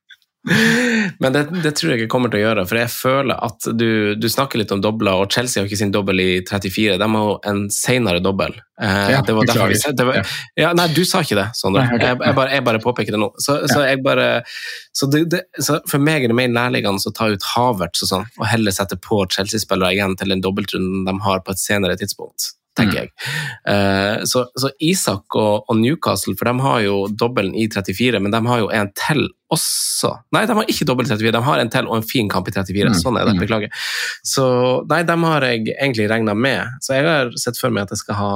Speaker 1: Men det, det tror jeg ikke kommer til å gjøre, for jeg føler at du, du snakker litt om dobler, og Chelsea har ikke sin dobbel i 34, de har jo en senere dobbel. Eh,
Speaker 4: Ja,
Speaker 1: det var derfor vi, det var,
Speaker 4: Ja.
Speaker 1: nei, du sa ikke det, Sondre.
Speaker 4: Nei, okay.
Speaker 1: jeg, jeg, bare, jeg bare påpeker det nå. Så, så, bare, så, det, det, så for meg er det mer nærliggende å ta ut Havertz og sånn, og heller sette på Chelsea-spillere igjen til den dobbeltrunden de har på et senere tidspunkt. Tenker jeg. Eh, så, så Isak og, og Newcastle, for de har jo dobbelen i 34, men de har jo en til også. Nei, de har ikke dobbel i 34, de har en til og en fin kamp i 34.
Speaker 4: Mm,
Speaker 1: Sånn er det,
Speaker 4: mm.
Speaker 1: beklager. Så nei, dem har jeg egentlig regna med. Så jeg har sett for meg at jeg skal ha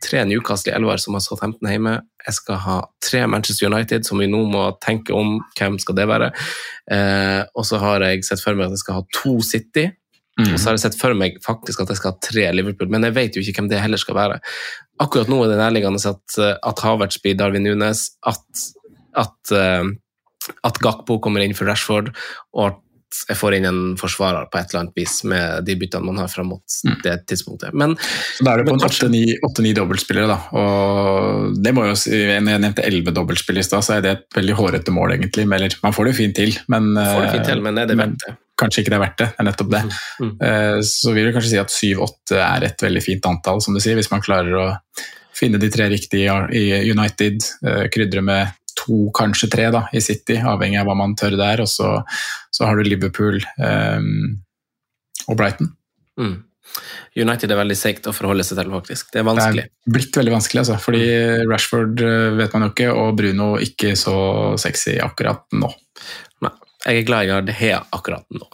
Speaker 1: tre Newcastle i elver som har stått 15 hjemme. Jeg skal ha tre Manchester United, som vi nå må tenke om hvem skal det være. Eh, og så har jeg sett for meg at jeg skal ha to City.
Speaker 4: Mm.
Speaker 1: Og så har jeg sett for meg faktisk at jeg skal ha tre Liverpool, men jeg vet jo ikke hvem det heller skal være. Akkurat nå er det nærliggende at, eh, at Havertz blir Darwin Nunes, at, at, eh, at Gakpo kommer inn for Rashford, og at jeg får inn en forsvarer på et eller annet vis med de byttene man har fram mot det tidspunktet. Men
Speaker 4: Så da er det på
Speaker 1: kanskje-
Speaker 4: åtte-ni dobbeltspillere, da. Og det må jo si, når jeg nevnte elleve dobbeltspillere i stad, så er det et veldig hårete mål, egentlig. Eller man får det jo fint til, men,
Speaker 1: får det fint til,
Speaker 4: eh,
Speaker 1: men er det verdt det?
Speaker 4: Kanskje ikke det er verdt det. Det er nettopp det.
Speaker 1: Mm.
Speaker 4: Eh, Så vil du kanskje si at syv-åtte er et veldig fint antall, som du sier, hvis man klarer å finne de tre riktige i United, eh, krydre med to, kanskje tre da, i City, avhengig av hva man tør der. Og så, så har du Liverpool um, og Brighton.
Speaker 1: Mm. United er veldig seigt å forholde seg til, faktisk. Det er vanskelig.
Speaker 4: Det er blitt veldig vanskelig, altså. Fordi Rashford eh, vet man jo ikke, og Bruno ikke så sexy akkurat nå.
Speaker 1: Nei, jeg er glad jeg har det her akkurat nå.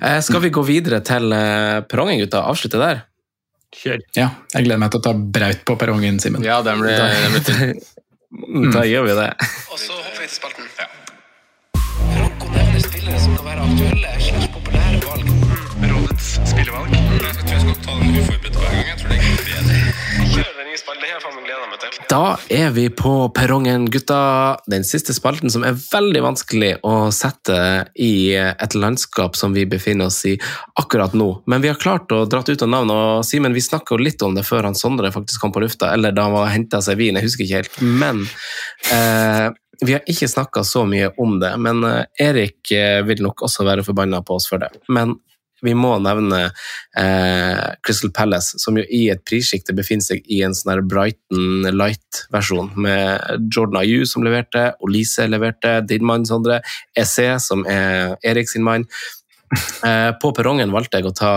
Speaker 1: Eh, skal vi gå videre til eh, perrongen, gutta? Avslutte der?
Speaker 5: Kjør.
Speaker 4: Ja, jeg gleder meg til å ta braut på perrongen, Simen.
Speaker 5: Ja, den blir, den blir til.
Speaker 1: Da gjør vi det.
Speaker 6: Og så hopper vi til spalten. Ja.
Speaker 1: Franco nevner spillere som kan være aktuelle slags populære valg.
Speaker 6: Rådets spillevalg. Jeg tror jeg skal ta den uforberedt hver gang. Jeg tror det går
Speaker 1: Da er vi på perrongen, gutta. Den siste spalten som er veldig vanskelig å sette i et landskap som vi befinner oss i akkurat nå. Men vi har klart å dra ut av navn, og Simen, vi snakka litt om det før han Sondre faktisk kom på lufta, eller da han henta seg vin, jeg husker ikke helt. Men eh, vi har ikke snakka så mye om det. Men eh, Erik eh, vil nok også være forbanna på oss for det. Men vi må nevne eh, Crystal Palace, som jo i et prissjikte befinner seg i en sånn her Brighton Light-versjon, med Jordan Ayew som leverte, Olise leverte, din mann Sondre, EC, som er Erik sin mann. Eh, på perrongen valgte jeg å ta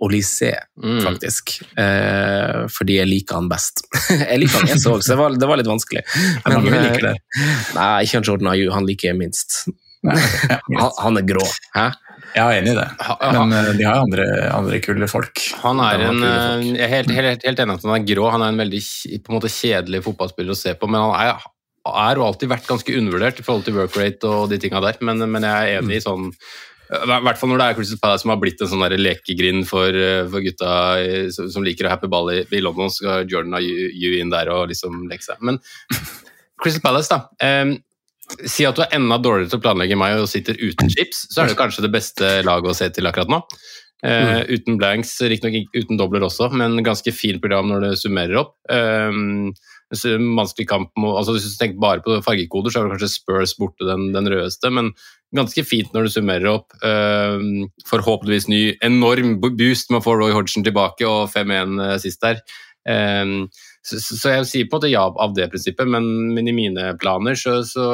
Speaker 1: Olise,
Speaker 5: Mm.
Speaker 1: faktisk, eh, fordi jeg liker han best. jeg liker han jeg òg, så det var, det var litt vanskelig.
Speaker 4: Men, mange
Speaker 1: eh,
Speaker 4: liker det.
Speaker 1: Nei, ikke han Jordan Ayew, han liker jeg minst.
Speaker 4: Ja,
Speaker 1: Han, han er grå. Hæ?
Speaker 4: Jeg er enig i det. Men eh, de har andre, andre kule folk.
Speaker 5: Han er en, eh, jeg er helt, helt, helt enig at han er grå. Han er en veldig på en måte kjedelig fotballspiller å se på, men han er, er og alltid vært ganske undervurdert i forhold til work rate og de tinga der. Men, men jeg er enig i sånn i hvert fall når det er Crystal Palace som har blitt en sånn lekegrind for, eh, for gutta som liker å happe ball i, i London, så skal Jordan ha you you inn der og liksom leke seg. Men Crystal Palace, da. Eh, si at du er enda dårligere til å planlegge meg og sitter uten chips, så er det kanskje det beste laget å se til akkurat nå. Eh, Uten blanks, riktignok uten dobler også, men ganske fint program når det summerer opp. Um, vanskelig kamp må, altså Hvis du tenker bare på fargekoder, så er det kanskje Spurs borte den, den rødeste, men ganske fint når du summerer opp. Um, forhåpentligvis ny enorm boost med å få Roy Hodgson tilbake og 5-1 sist der. Um, så, så jeg sier på måte ja av det prinsippet, men, men i mine planer så, så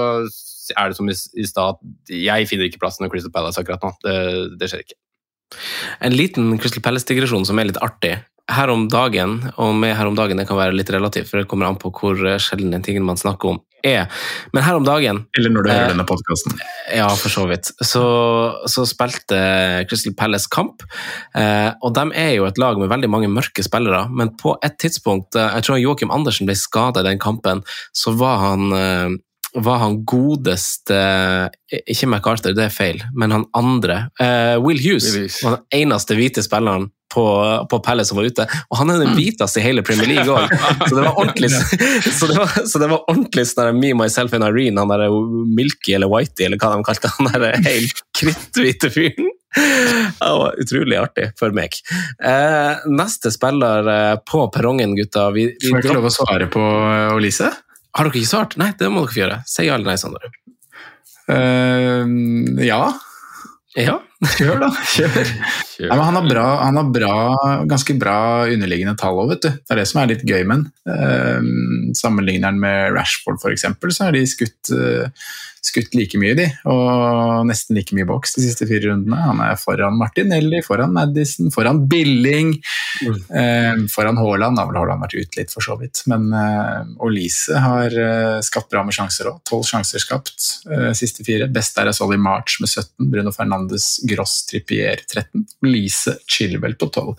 Speaker 5: er det som i, i stad at jeg finner ikke plassen til Crystal Palace akkurat nå. Det, det skjer ikke.
Speaker 1: En liten Crystal Palace-digresjon som er litt artig. Her om dagen, og med her om dagen det kan være litt relativt, for det kommer an på hvor eh, sjelden den tingen man snakker om er. Men her om dagen
Speaker 4: Eller når du
Speaker 1: Eh,
Speaker 4: denne podkasten.
Speaker 1: Ja, for så vidt. Så, så spilte Crystal Palace kamp, eh, og de er jo et lag med veldig mange mørke spillere, men på et tidspunkt, eh, jeg tror Joakim Andersen ble skada i den kampen, så var han eh, var han godeste Ikke MacArthur, det er feil, men han andre. Uh, Will Hughes. var den eneste hvite spilleren på, på Palace som var ute. Og han er den hviteste i hele Premier League òg, så det var ordentlig så det var, så det var ordentlig sånn Me, Myself and Irene, han derre Milky eller Whitey, eller hva de kalte han derre helt kritthvite fyren. Det var utrolig artig for meg. Eh, neste spiller eh, på perrongen, gutta. Vi, vi
Speaker 4: Får jeg ikke lov å svare på eh, Olise?
Speaker 1: Har dere ikke svart? Nei, det må dere få gjøre. Si ja eller nei, Sander.
Speaker 4: Uh, ja.
Speaker 1: Ja.
Speaker 4: Kjør, da. Kjør. Nei, men han har, bra, han har bra, ganske bra underliggende tall òg, vet du. Det er det som er litt gøy med ham. Eh, sammenligner han med Rashford f.eks., så har de skutt, eh, skutt like mye, de. Og nesten like mye boks de siste fire rundene. Han er foran Martinelli, foran Madison, foran Billing. Eh, foran Haaland har vel Haaland vært ute litt, for så vidt. Men eh, Olise har eh, skapt bra med sjanser òg. Tolv sjanser skapt, eh, siste fire. Best der er Solly March med 17. Bruno Fernandes, Gross, Trippier 13. Olise Chilwell på 12.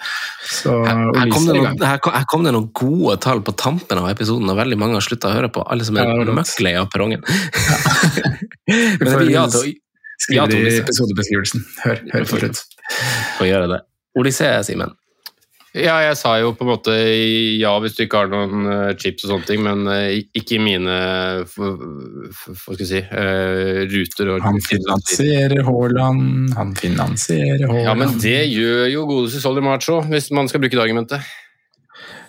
Speaker 4: Så
Speaker 1: Her kom,
Speaker 4: Olise
Speaker 1: det
Speaker 4: er i
Speaker 1: noen, her, kom, her kom det noen gode tall på tampen av episoden, og veldig mange har slutta å høre på. Alle som er
Speaker 4: Ja, det var dumt.
Speaker 1: møkk lei av perrongen.
Speaker 4: Vi
Speaker 1: Men det blir ja til å ja
Speaker 4: episodebeskrivelsen. Hør, hør til slutt.
Speaker 1: å gjøre det. Olise, Simen.
Speaker 5: Ja, jeg sa jo på en måte ja hvis du ikke har noen eh, chips og sånne ting, men eh, ikke i mine hva skal jeg si, uh, ruter. Og
Speaker 4: Han finansierer Haaland, han finansierer Haaland.
Speaker 5: Ja, men det gjør jo godeste Solly Macho, hvis man skal bruke det argumentet.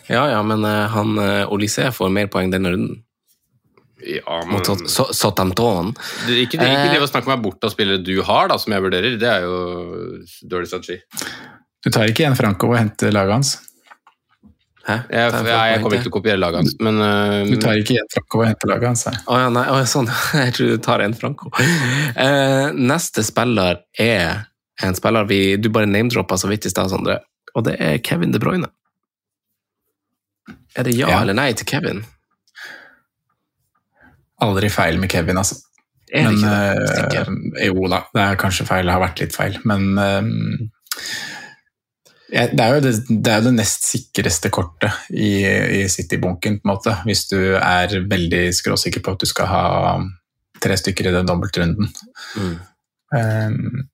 Speaker 1: Ja, ja, men han Olise får mer poeng denne runden.
Speaker 5: Ja, men
Speaker 1: Mot Southampton.
Speaker 5: det, ikke, ikke det å snakke meg bort av spillere du har, da, som jeg vurderer, det er jo dårlig strategi.
Speaker 4: Du tar ikke igjen Franco og henter laget hans?
Speaker 1: Hæ?
Speaker 5: Jeg, jeg, jeg kommer ikke til å kopiere laget hans, men
Speaker 4: Du
Speaker 5: eh,
Speaker 4: tar ikke igjen Franco og henter laget hans?
Speaker 1: Å ja, nei, å, ja, sånn. Jeg tror du tar en Franco. Uh, neste spiller er en spiller vi, du bare name-droppa så vidt i stad, Sondre, og det er Kevin De Bruyne. Er det ja,
Speaker 4: Ja.
Speaker 1: eller nei til Kevin?
Speaker 4: Aldri feil med Kevin, altså.
Speaker 1: Er det
Speaker 4: Men
Speaker 1: ikke det?
Speaker 4: Uh, jo da, det er kanskje feil, det har vært litt feil. Men uh, det, er jo det, det er jo det nest sikreste kortet i, i City-bunken, på en måte. Hvis du er veldig skråsikker på at du skal ha tre stykker i den dobbeltrunden.
Speaker 1: Mm.
Speaker 4: Um,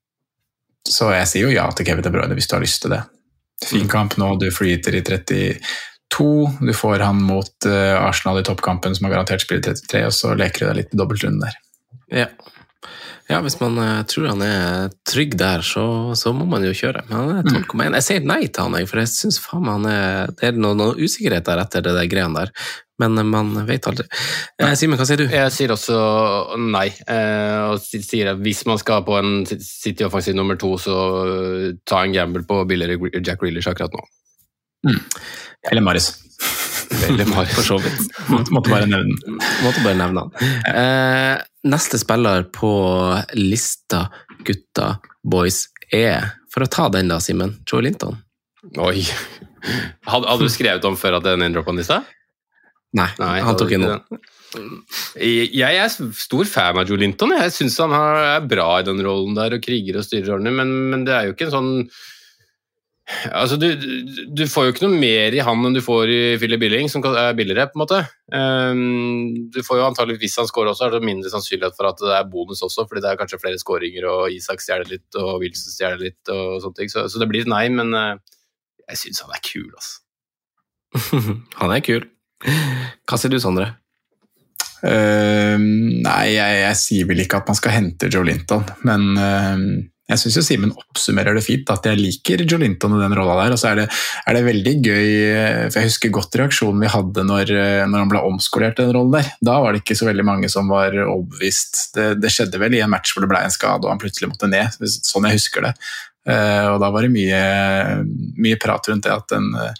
Speaker 4: så jeg sier jo ja til Kevin De Bruyne hvis du har lyst til det. Fin kamp nå, du flyter i 32. Du får han mot eh, Arsenal i toppkampen, som har garantert spiller 33, og så leker du deg litt i dobbeltrunden der.
Speaker 1: Ja. ja, hvis man eh, tror han er trygg der, så, så må man jo kjøre. Men han er 12,1. Jeg sier nei til han, jeg, for jeg syns faen meg han er Det er noe, noe usikkerhet der etter det der greiene der. Men eh, man vet aldri. Eh, Simen, hva sier du?
Speaker 5: jeg sier også nei. Eh, og sier at hvis man skal på en City offensiv nummer to, så ta en gamble på billigere Jack Reelers akkurat nå.
Speaker 4: Eller Marius.
Speaker 1: Eller Maris. for så vidt.
Speaker 4: Måtte, måtte bare nevne den.
Speaker 1: Måtte bare nevne han. Eh, neste spiller på lista, gutta, boys, er For å ta den, da, Simen. Joe Linton.
Speaker 5: Oi! Hadde, hadde du skrevet om før at det er en name-drop på lista?
Speaker 1: Nei,
Speaker 5: Nei,
Speaker 1: han tok
Speaker 5: ikke den. Jeg er stor fan av Joe Linton. Jeg syns han er bra i den rollen der og kriger og styrer ordentlig, men, men det er jo ikke en sånn Altså, du, du- får jo ikke noe mer i han enn du får i Philip Billing, som er billigere, på en måte. Um, du får jo antagelig, Hvis han scorer også, er det mindre sannsynlighet for at det er bonus også, fordi det er kanskje flere skåringer, og Isak stjeler litt, og Wilson stjeler litt, og sånne ting. Så, så det blir et nei, men uh, jeg syns han er kul, altså.
Speaker 1: han er kul. Hva sier du, Sondre?
Speaker 4: Uh, nei, jeg, jeg sier vel ikke at man skal hente Joe Linton, men eh, jeg syns Simen oppsummerer det fint, at jeg liker Joe Linton i den rolla der. Og så er det, er det veldig gøy, for jeg husker godt reaksjonen vi hadde når, når han ble omskolert i den rollen der. Da var det ikke så veldig mange som var overbevist. Det, det skjedde vel i en match hvor det ble en skade og han plutselig måtte ned, sånn jeg husker det. Eh, og da var det mye, mye prat rundt det at den eh,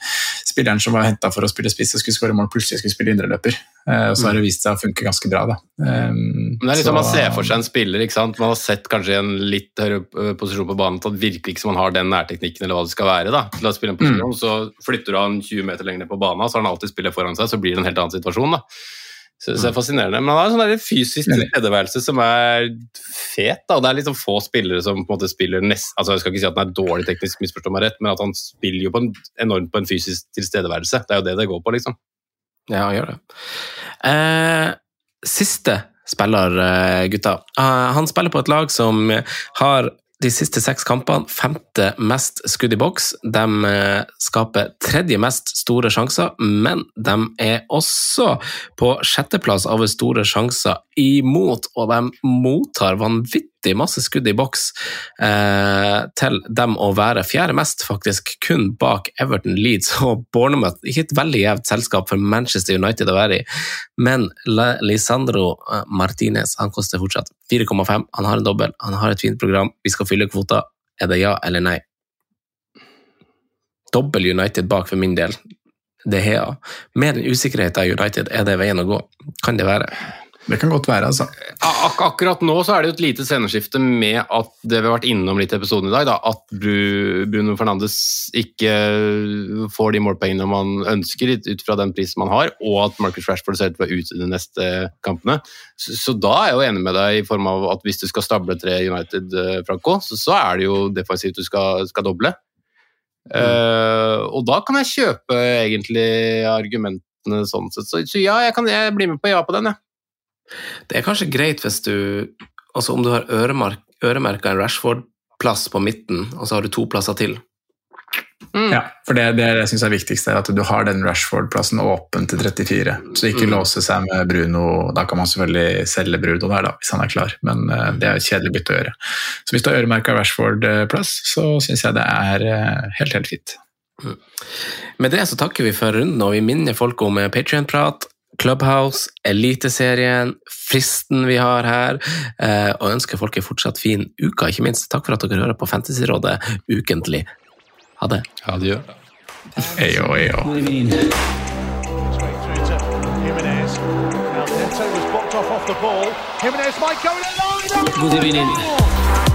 Speaker 4: spilleren som var henta for å spille spiss og skulle skåre mål, plutselig skulle spille indreløper. Eh, og så har det vist seg å funke ganske bra, da. Eh,
Speaker 5: Men det er liksom
Speaker 4: så-
Speaker 5: Man ser for seg en spiller, ikke sant? man har sett kanskje en litt høyere posisjon på banen, at virkelig ikke som han har den nærteknikken eller hva det skal være. da, til å spille en posisjon, Så flytter du han 20 meter lenger ned på banen, så har han alltid spillet foran seg, så blir det en helt annen situasjon. da. Så, så det er fascinerende. Men han har en sånn fysisk tilstedeværelse som er fet. da, Det er liksom få spillere som på en måte spiller nest, altså Jeg skal ikke si at han er dårlig teknisk, misforstå meg rett, men at han spiller jo på en, enormt på en fysisk tilstedeværelse. Det er jo det det går på, liksom.
Speaker 1: Ja, han gjør det. Eh, siste spiller, eh, gutta. Eh, han spiller på et lag som har de siste seks kampene femte mest skudd i boks. De eh, skaper tredje mest store sjanser, men de er også på sjetteplass av store sjanser imot, og de mottar vanvittig masse skudd i boks eh, til dem å være fjerde mest, faktisk, kun bak Everton, Leeds og Bournemouth. Ikke et veldig jevnt selskap for Manchester United å være i, men Lisandro eh, Martinez han koster fortsatt 4,5. Han har en dobbel, han har et fint program, vi skal fylle kvota. Er det ja eller nei? Dobbel United bak for min del. Det er ja. Med den usikkerheten av United, er det veien å gå? Kan det være?
Speaker 4: Det kan godt være, altså.
Speaker 5: Ak akkurat nå så er det jo et lite sceneskifte med at det vi har vært innom litt i episoden i dag, da, at Bruno Fernandes ikke får de målpengene man ønsker ut fra den prisen man har, og at Marcus Rashford ser ut til å være ute de neste kampene. Så, så, da er jeg jo enig med deg i form av at hvis du skal stable tre United, eh, Franco, så, så er det jo defensivt du skal, skal doble. Mm. Uh, og da kan jeg kjøpe egentlig argumentene sånn sett. Så, så ja, jeg, kan, jeg blir med på ja på den, jeg.
Speaker 1: Det er kanskje greit hvis du Altså om du har øremerka en Rashford-plass på midten, og så har du to plasser til.
Speaker 4: Mm. Ja, for det, det jeg syns er viktigst, er at du har den Rashford-plassen åpen til 34. Så ikke mm. låse seg med Bruno. Da kan man selvfølgelig selge Bruno der, da, hvis han er klar, men uh, det er et kjedelig bytte å gjøre. Så hvis du har øremerka Rashford-plass, så syns jeg det er uh, helt, helt fint. Mm.
Speaker 1: Med det så takker vi for runden, og vi minner folk om Patrion-prat Clubhouse, Eliteserien, fristen vi har her, eh, og ønsker folk en fortsatt fin uke, ikke minst. Takk for at dere hører på Fantasyrådet ukentlig. Ha det.
Speaker 5: Adjø.
Speaker 4: Eyo, eyo.
Speaker 2: God evening.